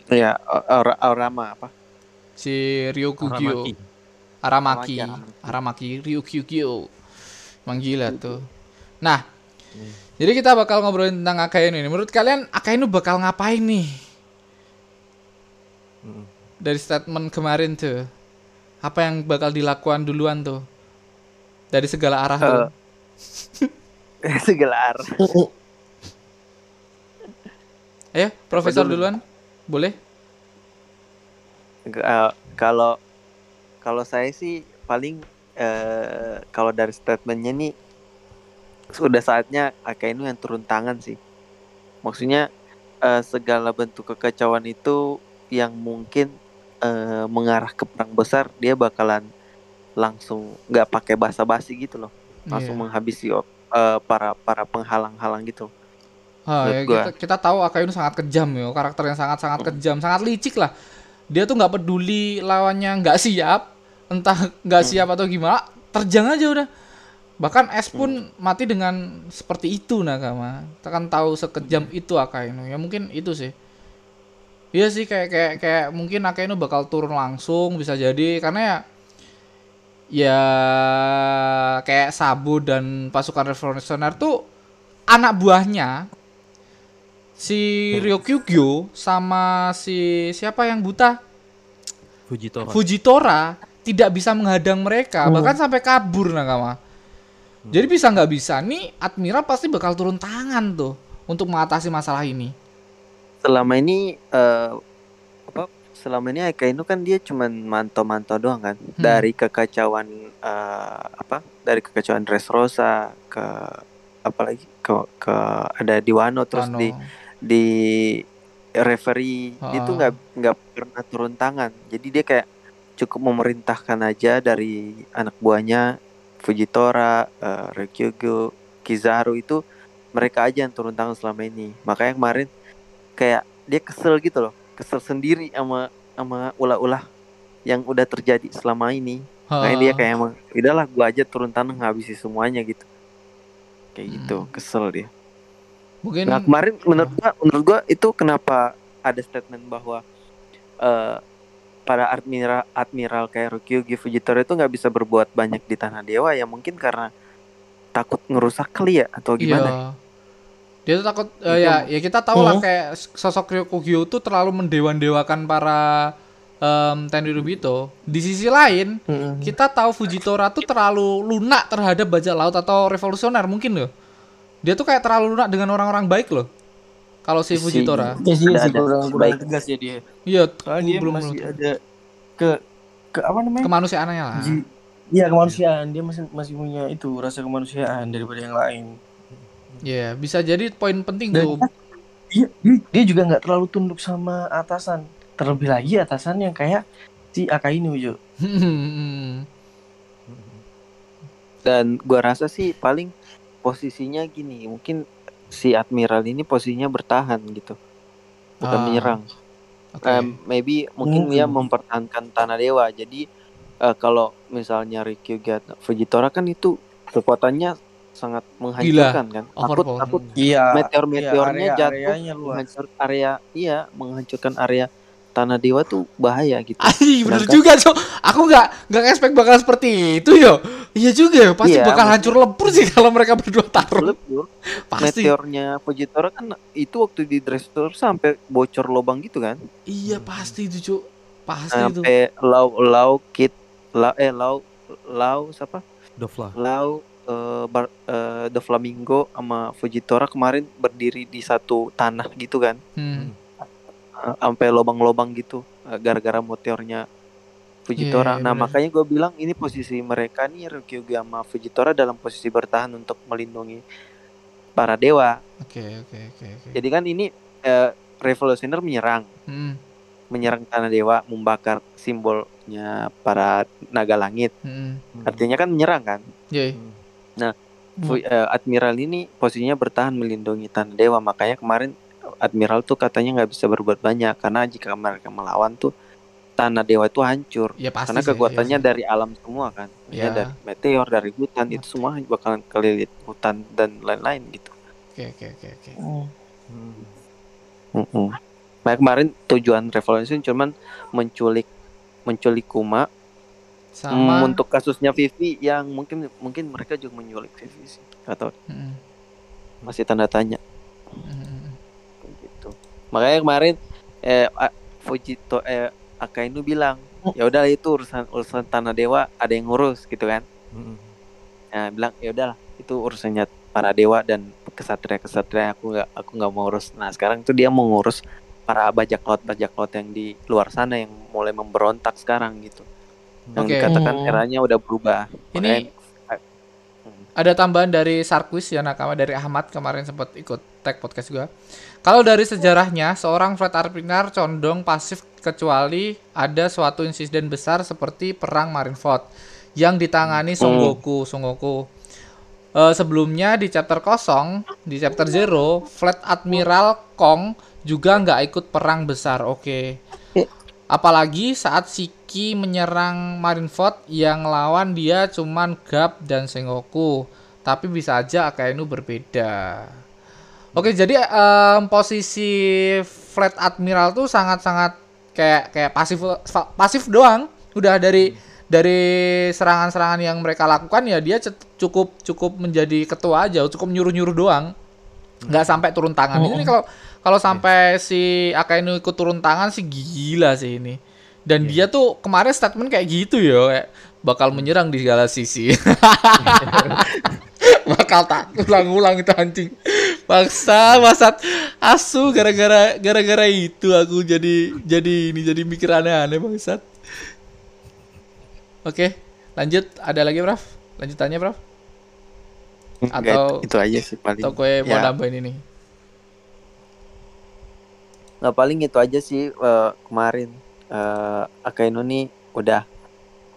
Iya, Aura Aurama apa? si Ryokugyo Aramaki. Aramaki Aramaki, Aramaki Ryokugyo emang gila tuh nah jadi kita bakal ngobrolin tentang Akainu ini menurut kalian Akainu bakal ngapain nih Mm. dari statement kemarin tuh apa yang bakal dilakukan duluan tuh dari segala arah tuh Segala arah. eh profesor dulu? duluan boleh Eh, kalau kalau saya sih paling eh, kalau dari statementnya nih sudah saatnya Akainu yang turun tangan sih. Maksudnya eh, segala bentuk kekacauan itu yang mungkin eh, mengarah ke perang besar dia bakalan langsung nggak pakai basa-basi gitu loh, langsung Iya. menghabisi eh, para para penghalang-halang gitu. Ah, ya, gua. kita, kita tahu Akainu sangat kejam ya, karakter yang sangat-sangat kejam, sangat licik lah. Dia tuh nggak peduli lawannya nggak siap, entah nggak siap atau gimana, terjang aja udah. Bahkan S pun mati dengan seperti itu nakama. Kita kan tahu sekejam itu Akainu. Ya mungkin itu sih. Iya sih kayak kayak kayak mungkin Akainu bakal turun langsung bisa jadi karena ya ya kayak Sabu dan pasukan revolusioner tuh anak buahnya si Ryokugyo sama si siapa yang buta? Fujitora. Fujitora tidak bisa menghadang mereka bahkan sampai kabur nakama. Jadi bisa nggak bisa? Nih Admiral pasti bakal turun tangan tuh untuk mengatasi masalah ini. Selama ini eh, apa selama ini Akainu kan dia cuman mantau-mantau doang kan? Dari kekacauan eh, apa dari kekacauan Dressrosa ke apalagi ke ke ada di Wano terus Wano. di di referee Ah. itu nggak nggak pernah turun tangan jadi dia kayak cukup memerintahkan aja dari anak buahnya Fujitora, uh, Ryukyu, Kizaru itu mereka aja yang turun tangan selama ini makanya kemarin kayak dia kesel gitu loh kesel sendiri sama sama ulah-ulah yang udah terjadi selama ini. Makanya dia kayak emang udahlah gua aja turun tanah ngabisi semuanya gitu. Kayak gitu, Hmm. kesel dia. Mungkin Nah kemarin menurut gua, menurut gua itu kenapa ada statement bahwa eh para admiral admiral kayak Ryukyugi Fujitora itu nggak bisa berbuat banyak di tanah dewa ya mungkin karena takut ngerusak kali ya atau gimana? Iya. Dia tuh takut eh, Itu- ya ya kita tahu lah Hmm. kayak sosok Ryokugyo tuh terlalu mendewan-dewakan para em Tenryubito. Di sisi lain, Mm-mm. kita tahu Fujitora tuh terlalu lunak terhadap bajak laut atau revolusioner mungkin loh. Dia tuh kayak terlalu lunak dengan orang-orang baik loh. Kalau si Si- Fujitora. Ya sih, Ada- sih ada kurang, kurang baik. tegas ya dia. Iya, Soalnya dia belum masih belum ada ke ke apa namanya? kemanusiaannya lah. Iya kemanusiaan dia masih masih punya itu rasa kemanusiaan daripada yang lain. Iya, bisa jadi poin penting Dan- tuh. Dia, dia- dia juga nggak terlalu tunduk sama atasan. Terlebih lagi atasan yang kayak si Akainu Jo. Dan gua rasa sih paling posisinya gini, mungkin si admiral ini posisinya bertahan gitu, bukan Ah, menyerang. Oke. Eh, maybe mungkin dia Mungkin. mempertahankan tanah dewa. Jadi eh, kalau misalnya Ryukyugi atau Fujitora kan itu kekuatannya sangat menghancurkan kan. Takut Overpower. takut Iya. meteor-meteornya area- jatuh areanya luas. menghancur area iya menghancurkan area tanah dewa tuh bahaya gitu. Ay, bener juga, Cok. Aku nggak nggak expect bakal seperti itu, yo. Iya juga, ya. pasti Iya, bakal hancur lebur sih kalau mereka berdua taruh. Lebur. Pasti. Meteornya Fujitora kan itu waktu di dressur sampai bocor lubang gitu kan. Iya, pasti itu, Cuk. Pasti itu. Sampai lau lau kit lau eh lau lau siapa? Dovla. Lau eh, bar, eh, The Flamingo sama Fujitora kemarin berdiri di satu tanah gitu kan. Hmm. Sampai lubang-lubang gitu eh, gara-gara meteornya Fujitora. Iya, iya, nah, benar. makanya gue bilang ini posisi mereka nih Ryukyugi sama Fujitora dalam posisi bertahan untuk melindungi para dewa. Oke, oke, oke, oke. Jadi kan ini eh, revolusioner menyerang, Hmm, menyerang tanah dewa, membakar simbolnya para naga langit. hmm. Artinya kan menyerang kan. Iya. Fu- eh, Admiral ini posisinya bertahan melindungi tanah dewa. Makanya kemarin Admiral tuh katanya nggak bisa berbuat banyak karena jika mereka melawan tuh tanah dewa itu hancur. Ya pasti karena sih, kekuatannya iya dari alam semua kan. Ya Iya. dari meteor, dari hutan itu semua bakalan kelilit hutan dan lain-lain gitu. Oke, oke, oke, oke. Hmm. Mm-mm. Nah, kemarin tujuan Revolution cuman menculik menculik Kuma Sama Hmm, untuk kasusnya Vivi yang mungkin mungkin mereka juga menculik Vivi sih atau Hmm, masih tanda tanya hmm, gitu. Makanya kemarin eh Fujito eh Akainu bilang ya udah itu urusan urusan tanah dewa ada yang ngurus gitu kan. Nah, bilang ya udahlah itu urusannya para dewa dan kesatria-kesatria aku nggak aku nggak mau urus. Nah, sekarang tuh dia mau ngurus para bajak laut bajak laut yang di luar sana yang mulai memberontak sekarang gitu. Yang Oke. dikatakan Hmm. eranya udah berubah. Ini Makanya- ada tambahan dari Sarkwis ya nakama dari Ahmad kemarin sempat ikut tag podcast gua. Kalau dari sejarahnya, seorang flight arminar condong pasif kecuali ada suatu insiden besar seperti perang Marineford yang ditangani Son Hmm. Goku, Son Goku. Eh, sebelumnya di chapter kosong, di chapter zero, Flight Admiral Kong juga nggak ikut perang besar. Oke. Apalagi saat Shiki menyerang Marineford yang lawan dia cuman Gap dan Sengoku. Tapi bisa aja Akainu berbeda. Oke, jadi em, posisi Flight Admiral tuh sangat-sangat kayak kayak pasif pasif doang. Udah dari dari serangan-serangan yang mereka lakukan ya dia cukup cukup menjadi ketua aja, cukup nyuruh-nyuruh doang. Nggak sampai turun tangan. Ini kalau kalau sampai si Akainu ikut turun tangan sih gila sih ini. Dan dia tuh kemarin statement kayak gitu ya, kayak bakal menyerang di segala sisi. bakal tak ulang-ulang itu anjing. Paksa wasat asu gara-gara gara-gara itu aku jadi jadi ini jadi mikir aneh-aneh bangsat. Oke, lanjut ada lagi Prof? Lanjutannya Prof? Atau- itu, itu aja sih paling. Atau gue mau Ya. nambahin ini? Nggak paling itu aja sih eh, kemarin eh Akainu nih udah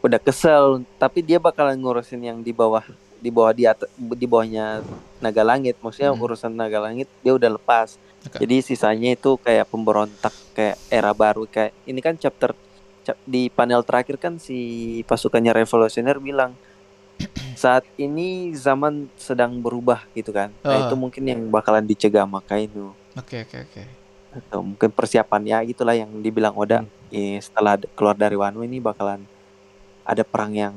udah kesel tapi dia bakalan ngurusin yang di bawah di bawah di atas di bawahnya naga langit maksudnya Hmm. urusan naga langit dia udah lepas Oke. jadi sisanya itu kayak pemberontak kayak era baru kayak ini kan chapter cap- di panel terakhir kan si pasukannya revolusioner bilang saat ini zaman sedang berubah gitu kan. Nah, Ah. itu mungkin yang bakalan dicegah Makainu Oke oke oke. Atau mungkin persiapan ya gitulah yang dibilang Oda eh, setelah d- keluar dari Wano ini bakalan ada perang yang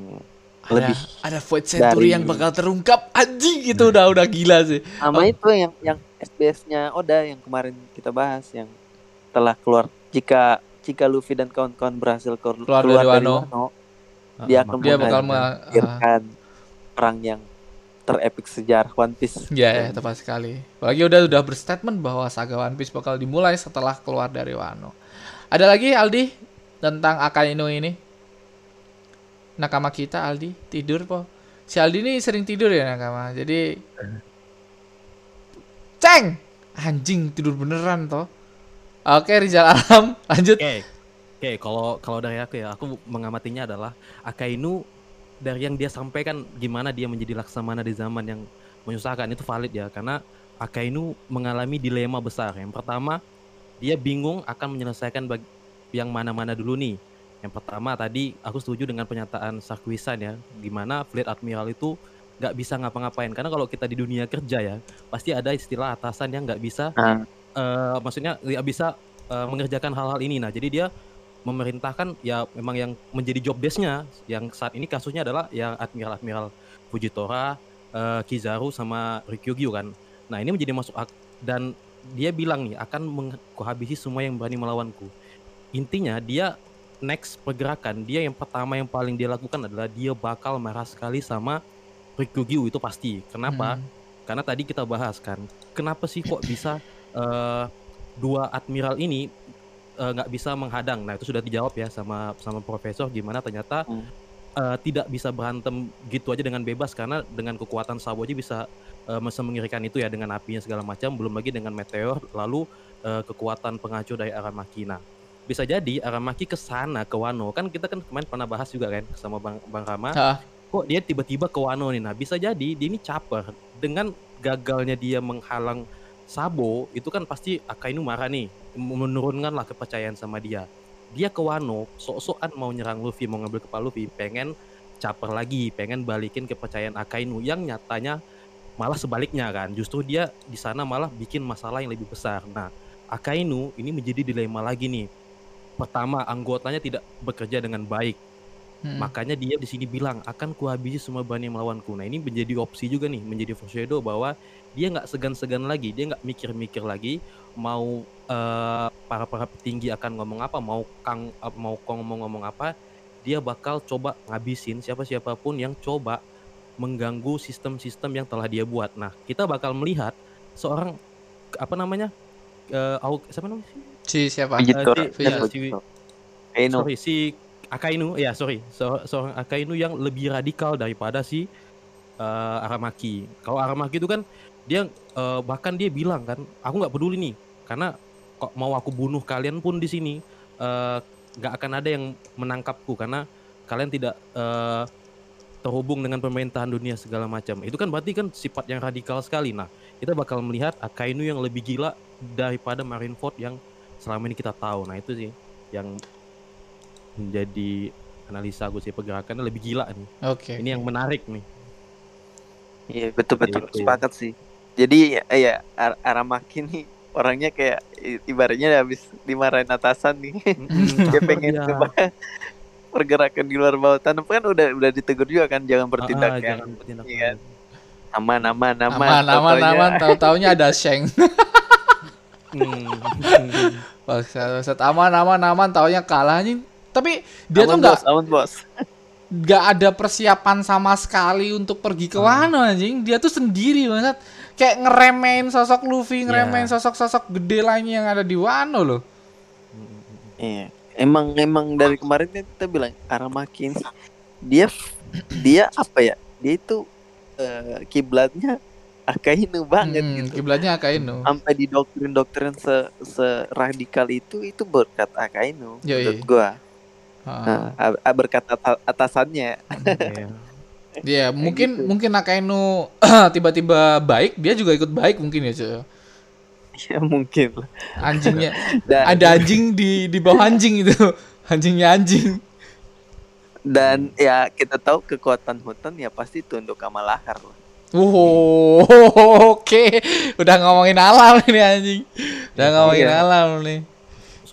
Ada lebih ada Void Century dari- yang bakal terungkap anjing gitu udah udah gila sih. sama Oh. itu yang yang SBS-nya Oda yang kemarin kita bahas yang telah keluar jika jika Luffy dan kawan-kawan berhasil keluar, Keluar dari dari Wano. Wano, dia akan Dia bakal menghadirkan me- kan perang yang terepik sejarah One Piece. Ya, ya, tepat sekali. Apalagi udah udah berstatement bahwa saga One Piece bakal dimulai setelah keluar dari Wano. Ada lagi Aldi tentang Akainu ini? Nakama kita Aldi tidur po. Si Aldi ini sering tidur ya nakama. Jadi Ceng! Anjing tidur beneran toh. Oke Rizal Alam lanjut. Oke, oke. Kalau kalau dari aku ya, aku mengamatinya adalah Akainu dari yang dia sampaikan gimana dia menjadi laksamana di zaman yang menyusahkan itu valid ya, karena Akainu mengalami dilema besar. Yang pertama, dia bingung akan menyelesaikan bag- yang mana-mana dulu nih. Yang pertama tadi aku setuju dengan pernyataan Sarkwisan ya, gimana Fleet Admiral itu nggak bisa ngapa-ngapain. Karena kalau kita di dunia kerja ya, pasti ada istilah atasan yang nggak bisa Ah. eh, maksudnya nggak bisa eh, mengerjakan hal-hal ini. Nah, jadi dia memerintahkan ya memang yang menjadi job desk-nya yang saat ini kasusnya adalah yang admiral-admiral Fujitora, eh, Kizaru sama Ryukyu kan. Nah, ini menjadi masuk ak- dan dia bilang nih akan menghabisi semua yang berani melawanku. Intinya dia next pergerakan dia yang pertama yang paling dia lakukan adalah dia bakal marah sekali sama Ryukyu itu pasti. Kenapa? Hmm. karena tadi kita bahas kan kenapa sih kok bisa eh, dua admiral ini eh, nggak bisa menghadang nah itu sudah dijawab ya sama sama profesor gimana ternyata Hmm. eh, tidak bisa berantem gitu aja dengan bebas karena dengan kekuatan Sabo aja bisa eh, bisa mengerikan itu ya dengan apinya segala macam belum lagi dengan meteor lalu eh, kekuatan penghancur dari Aramaki nah bisa jadi Aramaki ke sana ke Wano kan kita kan kemarin pernah bahas juga kan sama Bang Bang Rama Ah. kok dia tiba-tiba ke Wano nih. Nah, bisa jadi dia ini caper dengan gagalnya dia menghalang Sabo, itu kan pasti Akainu marah nih, menurunkanlah kepercayaan sama dia. Dia ke Wano, sok-sokan mau nyerang Luffy, mau ngambil kepala Luffy, pengen caper lagi, pengen balikin kepercayaan Akainu yang nyatanya malah sebaliknya kan. Justru dia di sana malah bikin masalah yang lebih besar. Nah, Akainu ini menjadi dilema lagi nih. Pertama, anggotanya tidak bekerja dengan baik. Hmm. Makanya dia di sini bilang akan kuhabisi semua bani yang melawanku. Nah ini menjadi opsi juga nih, menjadi foreshadow bahwa dia nggak segan-segan lagi, dia nggak mikir-mikir lagi mau eh, para para petinggi akan ngomong apa, mau kang eh, mau kong ngomong-ngomong apa, dia bakal coba ngabisin siapa siapa pun yang coba mengganggu sistem-sistem yang telah dia buat. Nah kita bakal melihat seorang apa namanya, eh, Aok- siapa namanya? Si siapa? Fujitora. si- Ya, iya, Fujitora. Akainu. sorry si Akainu ya sorry. So- seorang Akainu yang lebih radikal daripada si eh, Aramaki. Kalau Aramaki itu kan dia eh, bahkan dia bilang kan aku nggak peduli nih karena kok mau aku bunuh kalian pun di sini eh, nggak akan ada yang menangkapku karena kalian tidak eh, terhubung dengan pemerintahan dunia segala macam. Itu kan berarti kan sifat yang radikal sekali. Nah kita bakal melihat Akainu yang lebih gila daripada Marineford yang selama ini kita tahu. Nah itu sih yang menjadi analisa gue sih pergerakannya lebih gila nih. Oke. Ini yang menarik nih. Iya betul betul Gitu. sepakat sih. Jadi ya, ya Ar- Aramaki nih orangnya kayak ibaratnya habis dimarahin atasan nih. dia Caper pengen dia. coba pergerakan di luar bawah tanah kan udah udah ditegur juga kan jangan Ah, bertindak ah, yang jangan bertindak iya. lain. aman aman aman Aman, aman, Tau-taunya- aman. Tahu-taunya ada Sheng. Hmm. Bangsat, aman, aman, aman. Taunya kalah anjing. Tapi dia tuh nggak bos, aman bos nggak ada persiapan sama sekali untuk pergi ke Wano anjing. Dia tuh sendiri banget. Kayak ngeremehin sosok Luffy, Iya. sosok-sosok gede lainnya yang ada di Wano loh. Iya. Emang emang dari kemarin kita bilang Aramaki ini dia dia apa ya? Dia itu eh, kiblatnya Akainu banget Hmm, gitu. Kiblatnya Akainu. Sampai di doktrin-doktrin se seradikal itu itu berkat Akainu Yoi. menurut gua. A- a- berkat ata- atasannya. Iya. Iya, mungkin gitu. mungkin Akainu tiba-tiba baik, dia juga ikut baik mungkin ya, cuy. ya mungkin. Anjingnya Dan ada anjing di di bawah anjing itu. Anjingnya anjing. Dan ya kita tahu kekuatan hutan ya pasti tunduk sama lahar lah. Wow, oke. Udah ngomongin alam ini anjing. Udah ngomongin Iya. alam nih.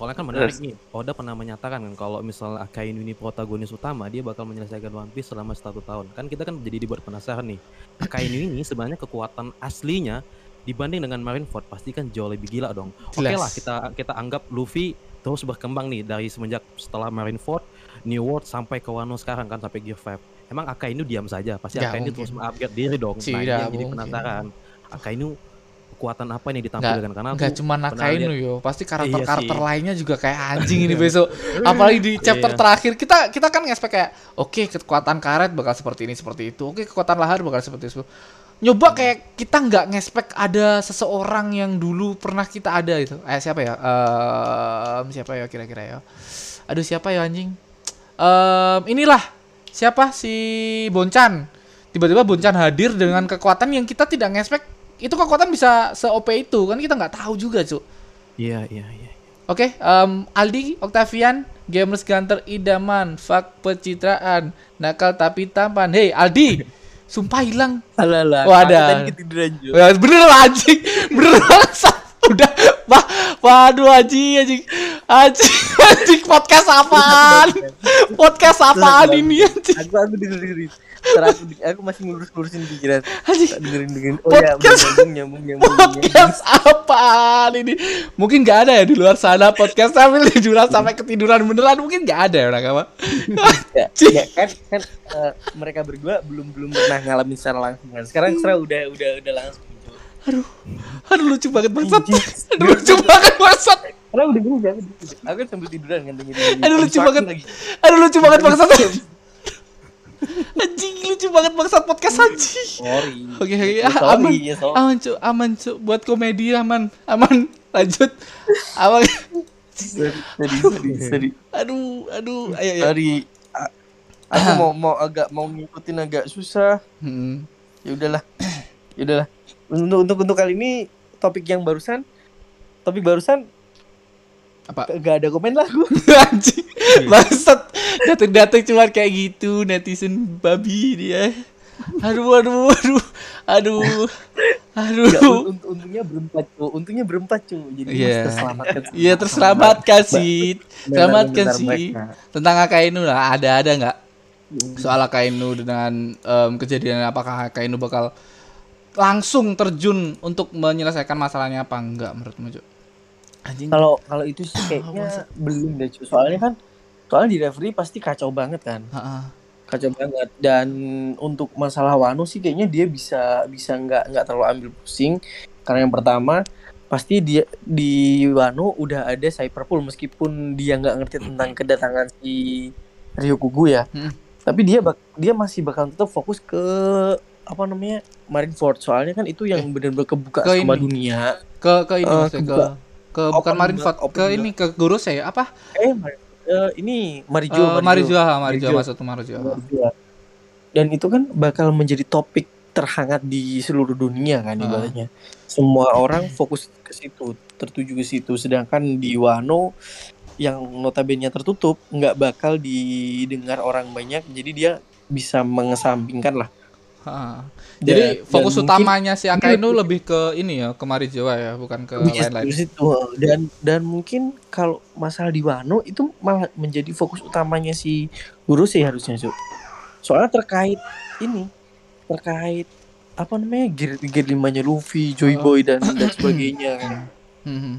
Soalnya kan menarik nih, Oda pernah menyatakan kan kalau misalnya Akainu ini protagonis utama, dia bakal menyelesaikan One Piece selama satu tahun. Kan kita kan jadi dibuat penasaran nih. Akainu ini sebenarnya kekuatan aslinya dibanding dengan Marineford pasti kan jauh lebih gila dong. Oke Jelas. lah kita kita anggap Luffy terus berkembang nih dari semenjak setelah Marineford, New World sampai ke Wano sekarang kan sampai Gear 5. Emang Akainu diam saja? Pasti Akainu terus mengupgrade diri dong. Tidak nah, ini yang jadi penasaran. Akainu kekuatan apa Nggak, ditampilkan karena nggak cuma Nakainu yo, pasti karakter-karakter Iya sih. lainnya juga kayak anjing ini besok. Apalagi di chapter Iya. terakhir kita kita kan ngespek kayak oke kekuatan karet bakal seperti ini seperti itu. Oke kekuatan lahar bakal seperti itu. Nyoba kayak kita nggak ngespek ada seseorang yang dulu pernah kita ada itu. Eh siapa ya? Ehm, siapa ya kira-kira ya? Aduh siapa ya anjing? Ehm, inilah siapa si Boncan. Tiba-tiba Boncan hadir dengan kekuatan yang kita tidak ngespek itu kekuatan bisa se-OP itu kan kita nggak tahu juga cu Iya, iya, iya. oke em, Aldi Octavian gamers ganter idaman fuck pencitraan nakal tapi tampan. Hei Aldi sumpah hilang. Alah Oh, ada. Ya, bener lah anjing. Bener banget udah wah waduh anjing anjing. Anjing anjing podcast apaan? Podcast apaan ini anjing? Aku aku dengerin. Ntar aku aku masih ngurus-ngurusin pikiran. dengerin dengerin. Oh ya, Podcast. nyambung nyambung nyambung. nyambung. podcast apaan ini mungkin nggak ada ya di luar sana podcast sambil tiduran sampai ketiduran beneran mungkin nggak ada ya orang apa Ya, ya kan kan eh, mereka berdua belum belum pernah ngalamin secara langsung kan. Sekarang sekarang udah udah udah langsung. Jo. aduh lucu banget bangsat Anjing. aduh lucu banget bangsat Karena udah gini kan. Aku kan sambil tiduran kan dengerin. Aduh, lucu Aku banget. aduh lucu banget bangsat anjing lucu banget bangsat podcast anjing. Sorry. oke oke. Ya, ah, aman. ya, sorry. aman cu aman cu. Buat komedi aman. Aman. Lanjut. Aman. Sorry. aduh. aduh ayo ayo. Sorry. A- Aku mau mau agak mau ngikutin agak susah. Hmm. ya udahlah. Ya udahlah. Untuk untuk untuk kali ini topik yang barusan topik barusan Apa? gak ada komen lah gue anjing. Bangsat. Dateng-dateng cuma kayak gitu netizen babi dia. Aduh aduh aduh. Aduh. Aduh. Nggak, un- un- untungnya berempat cu. Untungnya berempat cu. Jadi Iya. masih terselamatkan iya terselamatkan sih. selamatkan sih. tentang Akainu lah. Ada ada nggak? Soal Akainu dengan em, kejadian apakah Akainu bakal langsung terjun untuk menyelesaikan masalahnya apa? Enggak menurutmu Cuk? Kalau kalau itu sih kayaknya belum deh soalnya kan soalnya di referee pasti kacau banget kan. Ha-ha. kacau banget. Dan untuk masalah Wano sih kayaknya dia bisa bisa nggak nggak terlalu ambil pusing. Karena yang pertama pasti dia di Wano udah ada Cyberpool meskipun dia nggak ngerti tentang kedatangan si Ryokugu ya. Hmm. tapi dia bak dia masih bakal tetap fokus ke apa namanya Marineford. Soalnya kan itu yang benar-benar kebuka Ke sama ini. dunia. Ke ke ini Eh, maksudnya kebuka. ke bukan Open Marineford juga, open ke juga. ini ke Gurus ya apa eh eh, ini Marijo ha, Marijua Marijua. maksud Marijua Iya. Dan itu kan bakal menjadi topik terhangat di seluruh dunia kan Ah. ibaratnya. Semua orang fokus ke situ, tertuju ke situ. Sedangkan di Wano yang notabene tertutup nggak bakal didengar orang banyak. Jadi dia bisa mengesampingkan lah. Ha. Dan- Jadi dan fokus mungkin utamanya si Akainu lebih ke ini ya, ke Marijua ya, bukan ke lain-lain. Dan dan mungkin kalau masalah di Wano itu malah menjadi fokus utamanya si guru sih harusnya Su. Soalnya terkait ini terkait apa namanya gear, gear limanya Luffy, Joy Oh. Boy dan dan sebagainya. Mhm.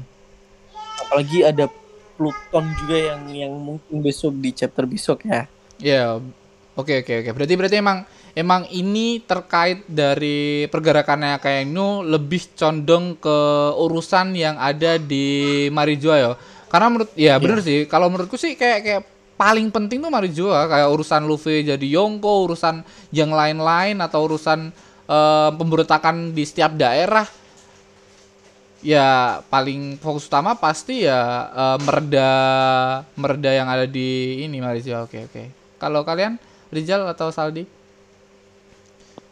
Apalagi ada Pluton juga yang yang mungkin besok di chapter besok ya. Ya, oke oke oke. Berarti berarti emang emang ini terkait dari pergerakannya Akainu lebih condong ke urusan yang ada di Marijua ya. Karena menurut ya bener sih, kalau menurutku sih kayak kayak paling penting tuh Marijua kayak urusan Luffy jadi Yonko, urusan yang lain-lain atau urusan eh, pemberontakan di setiap daerah. Ya paling fokus utama pasti ya eh, mereda mereda yang ada di ini Malaysia oke oke. Kalau kalian Rizal atau Saldi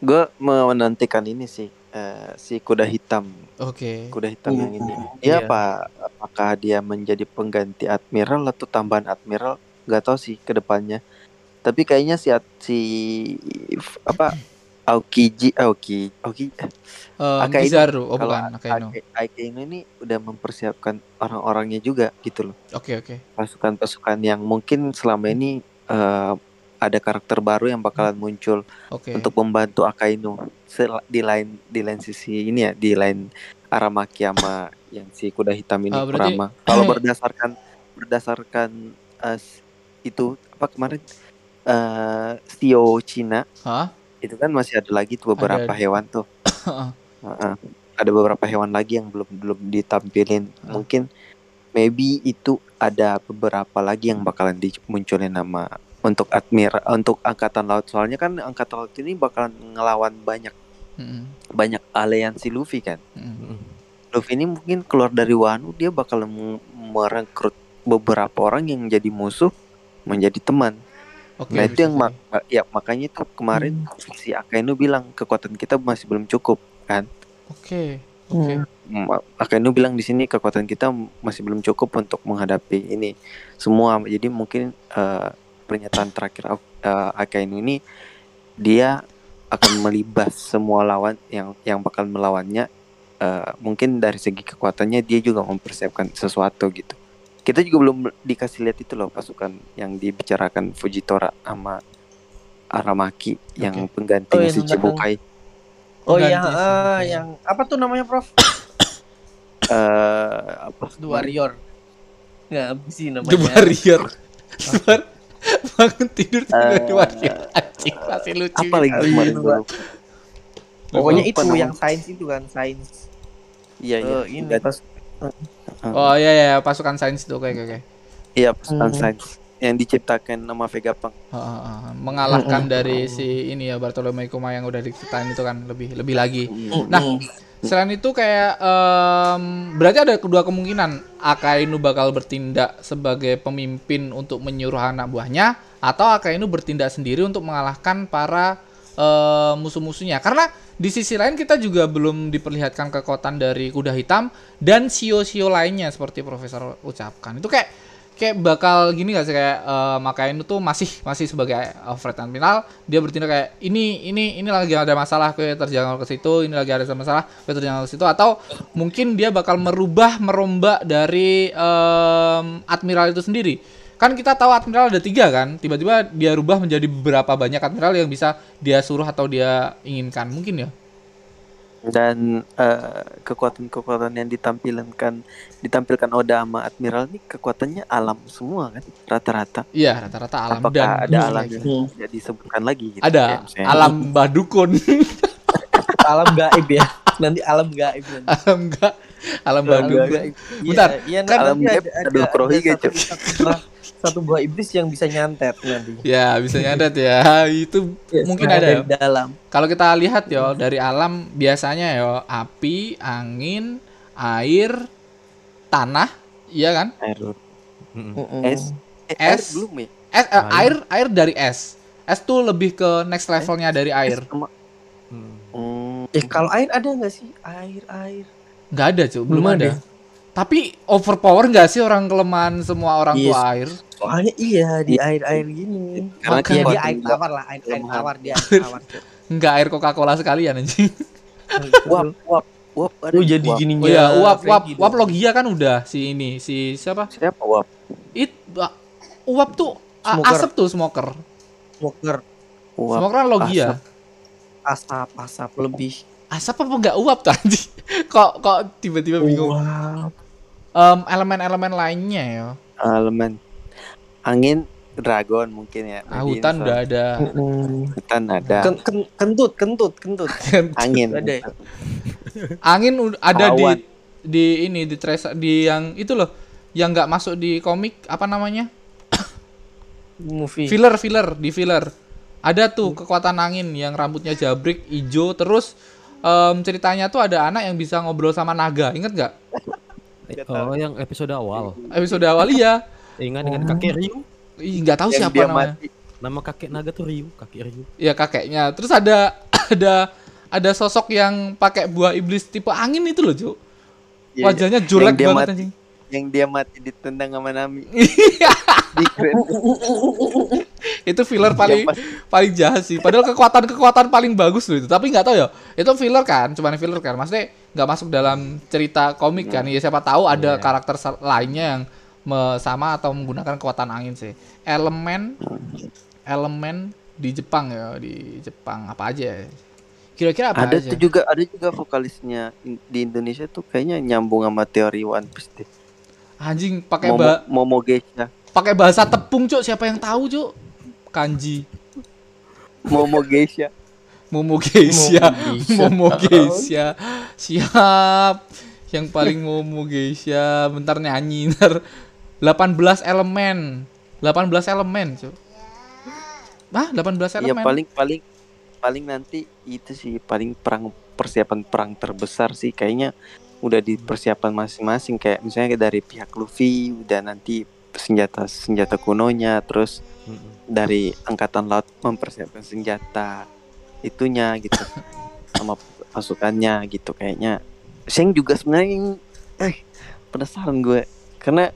Gue menantikan ini sih eh, si kuda hitam, oke kuda hitam yang ini. Iya. Dia apa? Apakah dia menjadi pengganti admiral atau tambahan admiral? nggak tahu sih ke depannya. Tapi kayaknya si si apa Aokiji Aoki Aoki Um, Akainu. Kizaru, oh kalau bukan Akainu. Akainu ini udah mempersiapkan orang-orangnya juga gitu loh. Oke oke. Pasukan-pasukan yang mungkin selama ini eh, ada karakter baru yang bakalan muncul Oke. untuk membantu Akainu di lain di lain sisi ini ya di lain Aramaki sama yang si kuda hitam ini Ah, berarti- Kurama. Kalau berdasarkan berdasarkan s- itu apa kemarin eh Shio Cina Hah? itu kan masih ada lagi tuh beberapa Ada. hewan tuh. Heeh. ada beberapa hewan lagi yang belum belum ditampilin. Ah. Mungkin maybe itu ada beberapa lagi yang bakalan dimunculin nama untuk admiral untuk angkatan laut. Soalnya kan angkatan laut ini bakalan ngelawan banyak Mm-mm. banyak aliansi Luffy kan. Mm-mm. Luffy ini mungkin keluar dari Wano dia bakal merekrut beberapa orang yang jadi musuh menjadi teman. Oke. nah itu yang mak- ya makanya itu kemarin si Akainu bilang kekuatan kita masih belum cukup kan. Oke. Oke. Ma- Akainu bilang di sini kekuatan kita masih belum cukup untuk menghadapi ini semua. Jadi mungkin eh, pernyataan terakhir uh, Akainu ini dia akan melibas semua lawan yang yang bakal melawannya. Eh, mungkin dari segi kekuatannya dia juga mempersiapkan sesuatu gitu. Kita juga belum dikasih lihat itu loh pasukan yang dibicarakan Fujitora sama Aramaki yang penggantinya Oh, si Chibukai. Oh Ganti yang ah, yang apa tuh namanya Prof? Eh apa? The Warrior. Nggak sih namanya? The Warrior. Bangun tidur Eh, The Warrior. Anjing masih lucu. apa lagi Oh, iya, kemarin lupa. Pokoknya itu namanya. yang sains itu kan sains. Iya iya. Eh, ini pas Oh iya ya pasukan sains itu oke oke oke. Iya pasukan Hmm. sains yang diciptakan nama Vegapunk. Ah, ah, ah. mengalahkan dari si ini ya Bartolomei Kuma yang udah diceritain itu kan lebih lebih lagi. Nah, Mm. Selain itu kayak em, berarti ada kedua kemungkinan Akainu bakal bertindak sebagai pemimpin untuk menyuruh anak buahnya atau Akainu bertindak sendiri untuk mengalahkan para eh, musuh-musuhnya. Karena di sisi lain kita juga belum diperlihatkan kekuatan dari kuda hitam dan sio-sio lainnya seperti Profesor ucapkan. Itu kayak kayak bakal gini gak sih? Kayak eh, Akainu tuh masih masih sebagai Alfred Admiral dia bertindak kayak ini ini ini lagi ada masalah kayak terjangkau ke situ ini lagi ada masalah kayak terjangkau ke situ. Atau mungkin dia bakal merubah merombak dari em, admiral itu sendiri. Kan kita tahu admiral ada tiga kan? Tiba-tiba dia rubah menjadi beberapa banyak admiral yang bisa dia suruh atau dia inginkan. Mungkin ya Dan eh, kekuatan-kekuatan yang ditampilkan ditampilkan Oda sama Admiral ini kekuatannya alam semua kan rata-rata. iya rata-rata alam Apakah dan ada alam Iya, yang tidak disebutkan lagi gitu? ada misalnya- alam badukun alam gaib ya. Nanti alam gaib nanti. alam enggak alam badukun gaib. Iya, Bentar, iya, kan nanti alam gaib ada, ada ada, Kurohi ada gitu. satu, satu, buah- satu buah iblis yang bisa nyantet nanti. ya bisa nyadat ya itu Ya, mungkin sengaja ada ya. dari dalam. Kalau kita lihat ya dari alam biasanya ya api, angin, air, tanah, iya kan? air, es, eh, air Es. belum ya? Es, eh, Air. air air dari es. Es tuh lebih ke next levelnya dari air. Es sama- Mm. Hmm, Eh kalau air ada nggak sih? Air air. Nggak ada cuy, belum Belum ada. ada. Tapi overpower nggak sih orang kelemahan semua orang Yes. tua air? Soalnya iya di air air gini. Karena Makanya dia kekuatan air tawar lah, air, air tawar dia air tawar. Nggak air Coca-Cola sekalian anjing. Uap, uap, uap. ada Lu jadi uap. gini Oh iya, uap uap uap logia kan udah si ini, si siapa? Siapa uap? It uap tuh Smoker. asap tuh smoker. Smoker, Uap. Smoker kan logia. asap. Asap, asap lebih. asap apa enggak uap anjing? kok kok tiba-tiba bingung. Uap. Em, elemen-elemen lainnya ya. Elemen angin dragon mungkin ya. Ah, hutan udah ada. Hutan ada. Ken- ken- kentut, kentut, kentut. Angin. Ada. Angin ud- ada di di ini di trace di yang itu loh yang nggak masuk di komik apa namanya Movie. filler filler di filler ada tuh kekuatan angin yang rambutnya jabrik hijau terus em, ceritanya tuh ada anak yang bisa ngobrol sama naga inget nggak Oh, yang episode awal. episode awal iya Ingat dengan kakek Ryu. Ih, nggak tahu Yang siapa namanya mati. Nama kakek naga tuh Ryu, kakek Ryu. ya kakeknya terus ada ada ada sosok yang pakai buah iblis tipe angin itu loh Cuk. Iya, wajahnya jelek banget mati. anjing Yang dia mati ditendang sama Nami. Itu filler paling paling jahat sih. Padahal kekuatan-kekuatan paling bagus loh itu. Tapi nggak tahu ya. Itu filler kan, cuman filler kan. Maksudnya nggak masuk dalam cerita komik kan. Ya siapa tahu ada Iya. karakter lainnya yang sama atau menggunakan kekuatan angin sih. Elemen elemen di Jepang ya, di Jepang apa aja ya? Kira-kira apa ada aja? tuh juga ada juga vokalisnya di Indonesia tuh kayaknya nyambung sama teori One Piece deh. Anjing pakai Momo, ba Momo Geisha. pakai bahasa tepung, Cuk. Siapa yang tahu, Cuk? Kanji. Momo Geisha. Momo Geisha. Geisha. Momo Geisha. Siap. Yang paling Momo Geisha. Bentar nyanyi ntar. 18 elemen. 18 elemen, Cuk. Ah, 18 Ya elemen. paling paling paling nanti itu sih paling perang persiapan perang terbesar sih kayaknya udah di persiapan masing-masing kayak misalnya dari pihak Luffy udah nanti senjata senjata kunonya terus Mm-mm. dari angkatan laut mempersiapkan senjata itunya gitu sama pasukannya gitu kayaknya Sheng juga sebenarnya yang- eh penasaran gue karena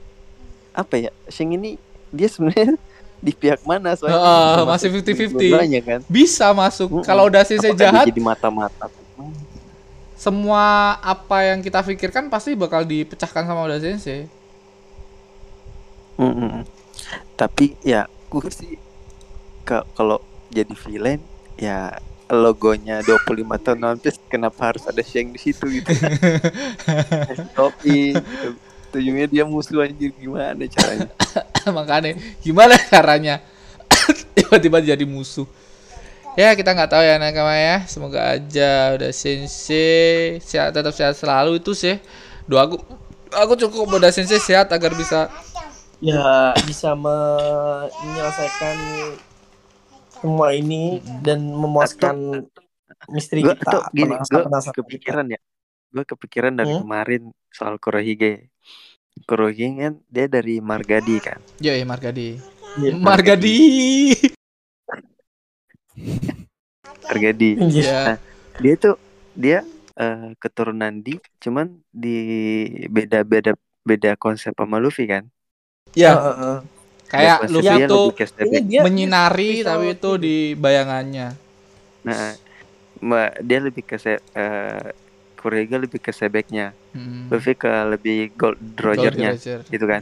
apa ya Sheng ini dia sebenarnya di pihak mana soalnya bisa masih masuk 50-50. dua-duanya kan Bisa masuk. Mm-mm. Kalau udah dia jahat, jadi mata-mata semua apa yang kita pikirkan pasti bakal dipecahkan sama Oda Sensei. Mm-mm. Tapi ya gue sih ka- kalau jadi villain ya logonya 25 tahun One Piece kenapa harus ada Sheng di situ gitu. Topi gitu. Tujuannya dia musuh anjir gimana caranya? Makanya gimana caranya tiba-tiba jadi musuh. Ya kita nggak tahu ya nakama ya. Semoga aja udah sensei sehat tetap sehat selalu itu sih. Doa aku aku cukup udah sensei sehat agar bisa ya bisa menyelesaikan semua ini dan memuaskan misteri kita tuh gini, gue kepikiran ya. Gue kepikiran dari Hmm? kemarin soal Kurohige. Kurohige kan dia dari Margadi kan. ya ya Margadi. Iya. Margadi. Margadi. Ya. dia tuh dia eh, keturunan di cuman di beda-beda beda konsep sama Luffy kan Ya, Heeh. kayak Konsep Luffy dia step Ini back. dia menyinari bisa- tapi itu di bayangannya. nah ma- dia lebih ke se eh, Kurega lebih ke sebeknya Hmm. Luffy ke lebih gold rogernya Roger. gitu kan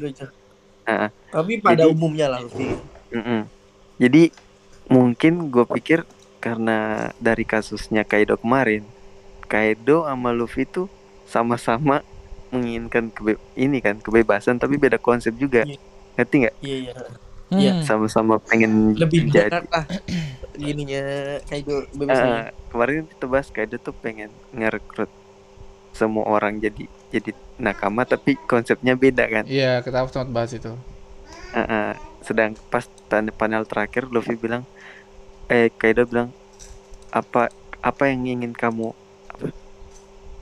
Heeh. Tapi pada Jadi- umumnya lah Luffy. Mm-mm. jadi mungkin gue pikir karena dari kasusnya Kaido kemarin Kaido sama Luffy tuh sama-sama menginginkan kebe ini kan kebebasan tapi beda konsep juga Iya. ngerti nggak Iya iya. Hmm. Iya. sama-sama pengen Lebih jadi lah ininya Kaido bebas Eh, ini. kemarin kita bahas Kaido tuh pengen ngerekrut semua orang jadi jadi nakama tapi konsepnya beda kan Iya, kita sempat bahas itu. Eh, eh, sedang pas tanda panel terakhir Luffy bilang eh Kaido bilang apa apa yang ingin kamu apa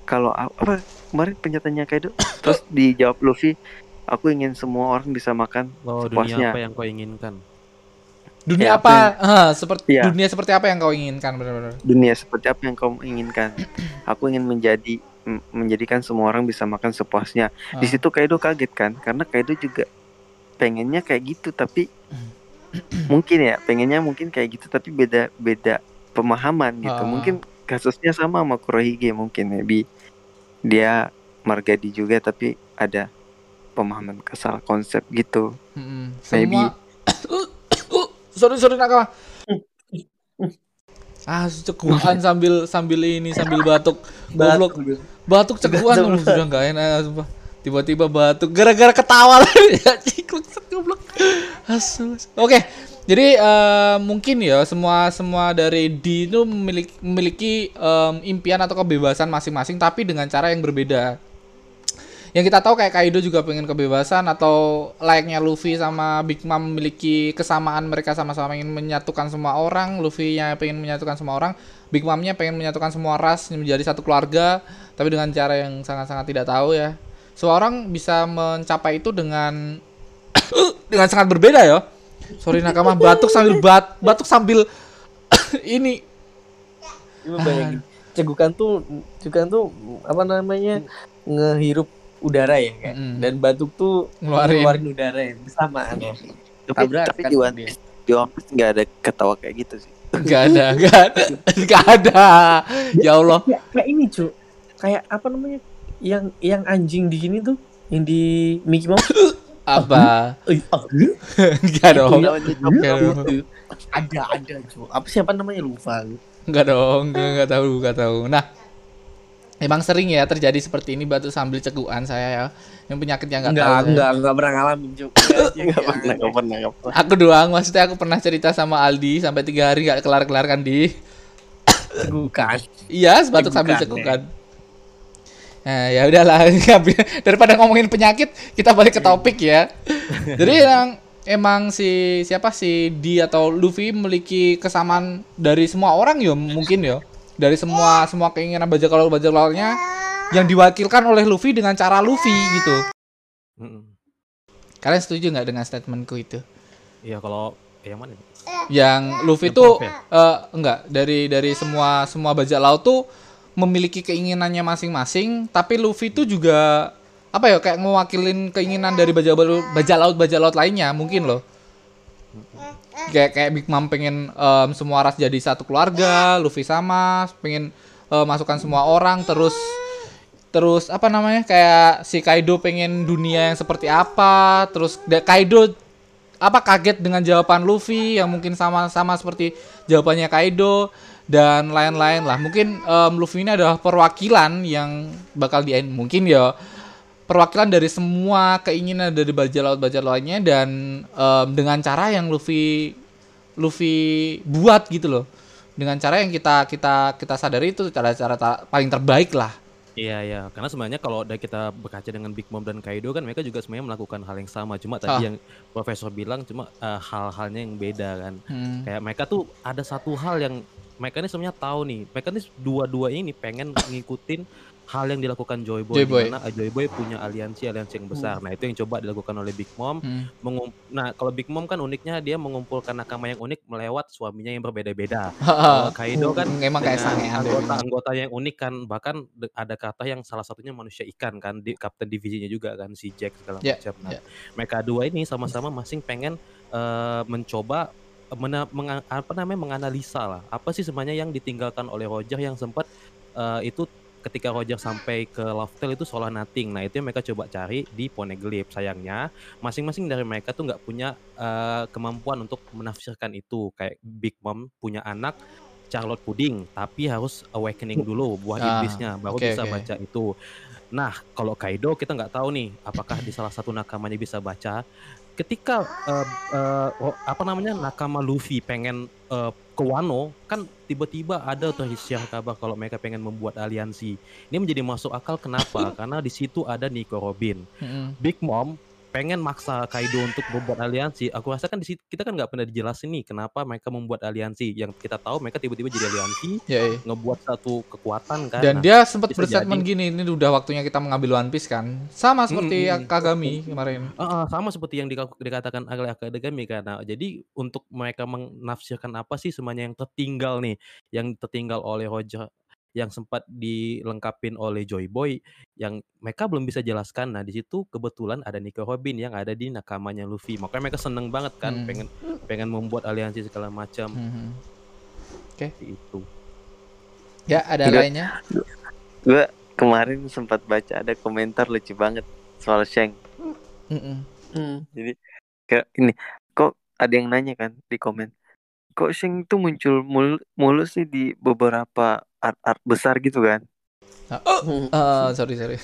kalau apa kemarin pernyataannya Kaido terus dijawab Luffy aku ingin semua orang bisa makan Oh, Sepuasnya. dunia apa yang kau inginkan? Dunia Ya, apa? Ah, seperti Iya. dunia seperti apa yang kau inginkan benar-benar. dunia seperti apa yang kamu inginkan aku ingin menjadi menjadikan semua orang bisa makan sepuasnya di Ah. situ Kaido kaget kan karena Kaido juga pengennya kayak gitu tapi mungkin ya pengennya mungkin kayak gitu tapi beda beda pemahaman gitu Ah. mungkin kasusnya sama sama Kurohige mungkin ya bi dia Margadi juga tapi ada pemahaman kesal konsep gitu Mm-mm. Maybe. Semua Uh, sorry sorry nakama. Ah, cegukan sambil sambil ini sambil batuk. Batuk Batuk. uh, sudah enggak enak sumpah. Tiba-tiba batuk gara-gara ketawa ya. Oke. Jadi eh, mungkin ya semua semua dari D itu memiliki memiliki em, impian atau kebebasan masing-masing tapi dengan cara yang berbeda. Yang kita tahu kayak Kaido juga pengen kebebasan atau layaknya Luffy sama Big Mom memiliki kesamaan mereka sama-sama ingin menyatukan semua orang, Luffy-nya pengen menyatukan semua orang, Big Mom-nya pengen menyatukan semua ras menjadi satu keluarga, tapi dengan cara yang sangat-sangat tidak tahu ya. Seorang bisa mencapai itu dengan dengan sangat berbeda ya. Sorry nakama batuk sambil bat batuk sambil ini. Cegukan tuh cegukan tuh apa namanya ngehirup udara ya kan. Mm-mm. Dan batuk tuh Ngeluarin. ngeluarin udara ya bersamaan ya. Tapi, tapi di One. Piece, di One Piece nggak ada ketawa kayak gitu sih. Gak ada, gak ada, gak ada. Ya Allah. Ya, kayak ini cu kayak apa namanya yang yang anjing di sini tuh yang di Mickey Mouse Apa? Eh, ah, Gak dong. Namanya Iya, Gak dong. ada ada cu apa siapa namanya lupa Enggak dong, enggak, enggak tahu, enggak tahu. Nah, emang sering ya terjadi seperti ini batu sambil cekuan saya ya. Yang penyakit yang enggak enggak tahu. enggak enggak pernah ngalamin Nggak pernah, nggak pernah, nggak pernah. Aku doang, maksudnya aku pernah cerita sama Aldi sampai tiga hari nggak kelar-kelar kan di. bukan Iya, Bukan, sambil ya. Nah, ya udahlah daripada ngomongin penyakit, kita balik ke topik ya. Jadi yang emang si siapa si Di atau Luffy memiliki kesamaan dari semua orang ya mungkin ya. Dari semua semua keinginan bajak laut bajak lautnya yang diwakilkan oleh Luffy dengan cara Luffy gitu. Kalian setuju nggak dengan statementku itu? Iya kalau yang mana? Yang Luffy Yang tuh ya? eh, enggak dari dari semua semua bajak laut tuh memiliki keinginannya masing-masing, tapi Luffy tuh juga apa ya kayak mewakilin keinginan dari bajak laut bajak laut bajak laut lainnya mungkin loh. Kayak kayak Big Mom pengen em, semua ras jadi satu keluarga, Luffy sama pengen eh, masukkan semua orang terus terus apa namanya kayak si Kaido pengen dunia yang seperti apa terus Kaido apa kaget dengan jawaban Luffy yang mungkin sama-sama seperti jawabannya Kaido dan lain-lain lah. Mungkin em, Luffy ini adalah perwakilan yang bakal di mungkin ya perwakilan dari semua keinginan dari bajak laut bajak lautnya dan em, dengan cara yang Luffy Luffy buat gitu loh. Dengan cara yang kita kita kita sadari itu cara-cara ta- paling terbaik lah. Iya iya, karena sebenarnya kalau kita berkaca dengan Big Mom dan Kaido kan mereka juga sebenarnya melakukan hal yang sama, cuma tadi yang Profesor bilang cuma eh, hal-halnya yang beda kan. Hmm. Kayak mereka tuh ada satu hal yang sebenarnya tahu nih, mereka ini dua-dua ini pengen ngikutin hal yang dilakukan Joy Boy, Joy Boy. di mana eh, Joy Boy punya aliansi aliansi yang besar. Nah itu yang coba dilakukan oleh Big Mom. Hmm. Nah kalau Big Mom kan uniknya dia mengumpulkan nakama yang unik melewat suaminya yang berbeda-beda. Kalau Kaido kan emang kayak dengan sangean deh memang. anggota-anggota yang unik kan bahkan ada kata yang salah satunya manusia ikan kan di kapten divisinya juga kan si Jack segala Ya, macam nah ya. mereka dua ini sama-sama masing pengen eh, mencoba mena- menga- apa namanya menganalisa lah. Apa sih sebenarnya yang ditinggalkan oleh Roger yang sempat eh, itu ketika Roger sampai ke Loftel itu seolah nothing. Nah itu yang mereka coba cari di Poneglyph sayangnya. Masing-masing dari mereka tuh nggak punya eh, kemampuan untuk menafsirkan itu. Kayak Big Mom punya anak Charlotte Pudding tapi harus awakening dulu buah Ah, iblisnya baru oke, bisa oke. baca itu. Nah kalau Kaido kita nggak tahu nih apakah di salah satu nakamanya bisa baca ketika eh, oh, apa namanya nakama Luffy pengen eh, ke Wano kan tiba-tiba ada tersiar kabar kalau mereka pengen membuat aliansi. Ini menjadi masuk akal kenapa? Karena di situ ada Nico Robin. Big Mom pengen maksa Kaido untuk membuat aliansi. Aku rasa kan di situ kita kan nggak pernah dijelasin nih kenapa mereka membuat aliansi. Yang kita tahu mereka tiba-tiba jadi aliansi, Ya, iya. ngebuat satu kekuatan kan. Dan Nah, dia sempat berstatement gini, ini udah waktunya kita mengambil One Piece kan. Sama seperti Mm, mm, mm. Kagami kemarin. Ah, ah, sama seperti yang dika- dikatakan oleh akademi kan. Nah, jadi untuk mereka menafsirkan apa sih semuanya yang tertinggal nih, yang tertinggal oleh Roger yang sempat dilengkapin oleh Joy Boy yang mereka belum bisa jelaskan. Nah, di situ kebetulan ada Nico Robin yang ada di nakamanya Luffy. Makanya mereka seneng banget kan Hmm. pengen pengen membuat aliansi segala macam Mhm. seperti itu. Ya, ada Enggak. lainnya? Gue kemarin sempat baca ada komentar lucu banget soal Sheng. Mm-mm. Hmm. Jadi kayak ini kok ada yang nanya kan di komen. Kok Sheng itu muncul mul mulu sih di beberapa art-art besar gitu kan? Hmm. Eh, sorry, sorry.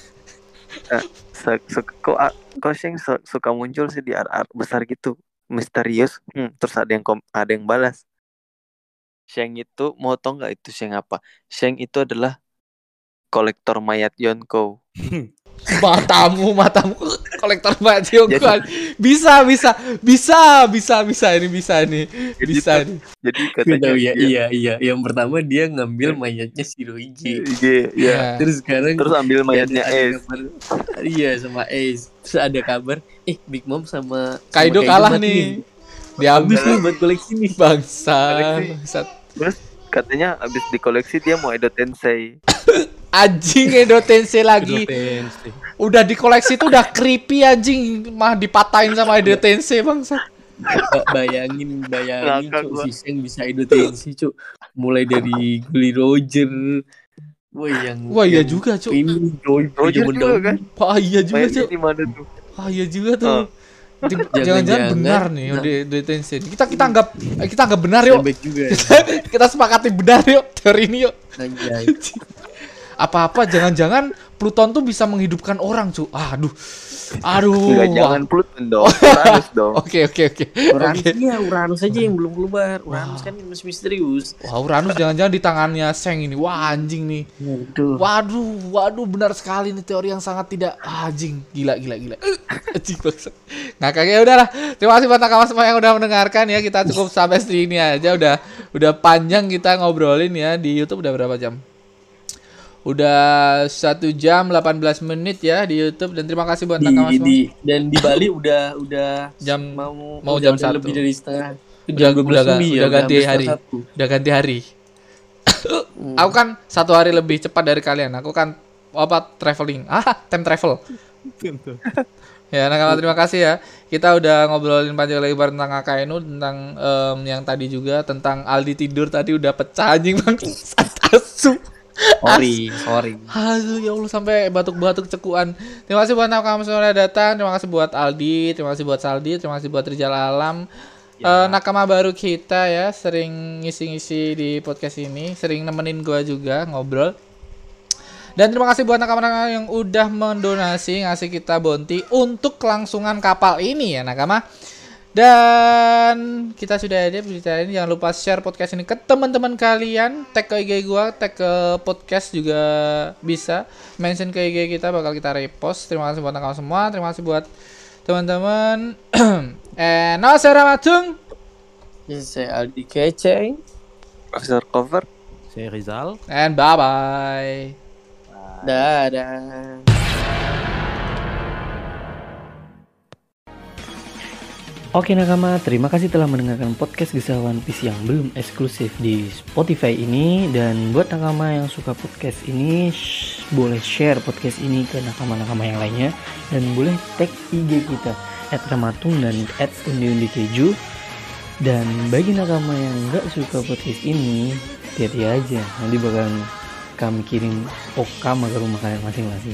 Su- su- kok a- kok Sheng su- suka muncul sih di art-art besar gitu misterius Hmm, terus ada yang kom ada yang balas Sheng itu mau tau nggak itu Sheng apa Sheng itu adalah kolektor mayat Yonko Matamu, matamu kolektor baju Jadi- kan. Bisa, bisa, bisa, bisa, bisa ini bisa nih. Jadi Bisa tuh- nih. jadi katanya tahu ya, iya iya. Yang pertama dia ngambil mayatnya Shirohige. iya iya Ya. Terus sekarang terus ambil mayatnya Ace kabar, iya sama Ace. Terus ada kabar, eh Big Mom sama, sama Kaido kalah nih. Habis Diambil nih buat koleksi nih. bangsa. Koleksi. Bangsat. katanya abis dikoleksi dia mau Edo Tensei Anjing Edo Tensei lagi. Tensei. Udah dikoleksi tuh udah creepy anjing. Mah dipatahin sama Edo Tensei bangsat. Ba- bayangin bayangin cuk si Sheng bisa edu tensi cuk mulai dari Gully Roger Wah yang Wah iya juga cuk. ini Joy Roger juga kan Wah iya juga cuk. di mana tuh Wah iya juga tuh. Oh. Di- Jangan-jangan benar nih Nah. di di Tencent. Kita kita anggap eh, kita anggap benar yuk. Juga kita sepakati benar yuk teori ini yuk. Apa-apa jangan-jangan Pluton tuh bisa menghidupkan orang cu. Aduh. Aduh. Enggak jangan Pluton dong Uranus dong Oke oke oke. Uranus Oke. iya Uranus aja yang belum keluar Uranus kan masih misterius Wah Uranus jangan-jangan di tangannya Seng ini. Wah anjing nih. Waduh Waduh, waduh benar sekali nih teori yang sangat tidak ah, anjing. Gila gila gila. Anjing banget. Ngakak ya udahlah. Terima kasih buat nakama semua yang udah mendengarkan ya. Kita cukup sampai sini aja udah udah panjang kita ngobrolin ya di YouTube udah berapa jam? Udah satu jam 18 menit ya di YouTube dan terima kasih buat nakama semua. di dan di Bali udah udah Jam- mau mau udah- jam udah satu. lebih dari setengah Udah- jam 12 udah ga- lebih udah ganti hari. Udah ganti hari. Hmm. Aku kan satu hari lebih cepat dari kalian. Aku kan apa traveling. Ah, time travel. Ya, nakama terima kasih ya. Kita udah ngobrolin panjang lebar tentang Akainu, tentang em, yang tadi juga tentang Aldi tidur tadi udah pecah anjing bang. Asu. Sorry sorry Aduh ya Allah sampai batuk-batuk cekuan. Terima kasih buat nakama semua yang udah datang. Terima kasih buat Aldi, terima kasih buat Saldi, terima kasih buat Rizal Alam. Eh, nakama baru kita ya, sering ngisi-ngisi di podcast ini, sering nemenin gua juga ngobrol. Dan terima kasih buat nakama-nakama yang udah mendonasi ngasih kita bonti untuk kelangsungan kapal ini ya nakama. Dan kita sudah ada bicara ini jangan lupa share podcast ini ke teman-teman kalian, tag ke IG gua, tag ke podcast juga bisa. Mention ke IG kita bakal kita repost. Terima kasih buat nakama semua, terima kasih buat teman-teman. eh, no saya Ramatung. Ya, saya Aldi Keceng Profesor cover Saya Rizal. And bye bye. dadah Oke nakama, terima kasih telah mendengarkan podcast Kisah One Piece yang belum eksklusif di Spotify ini. Dan buat nakama yang suka podcast ini sh- Boleh share podcast ini ke nakama-nakama yang lainnya. Dan boleh tag IG kita At Ramatung dan at Undi Undi Keju. Dan bagi nakama yang nggak suka podcast ini Hati-hati aja. Nanti bakal kami kirim okama ke rumah kalian masing-masing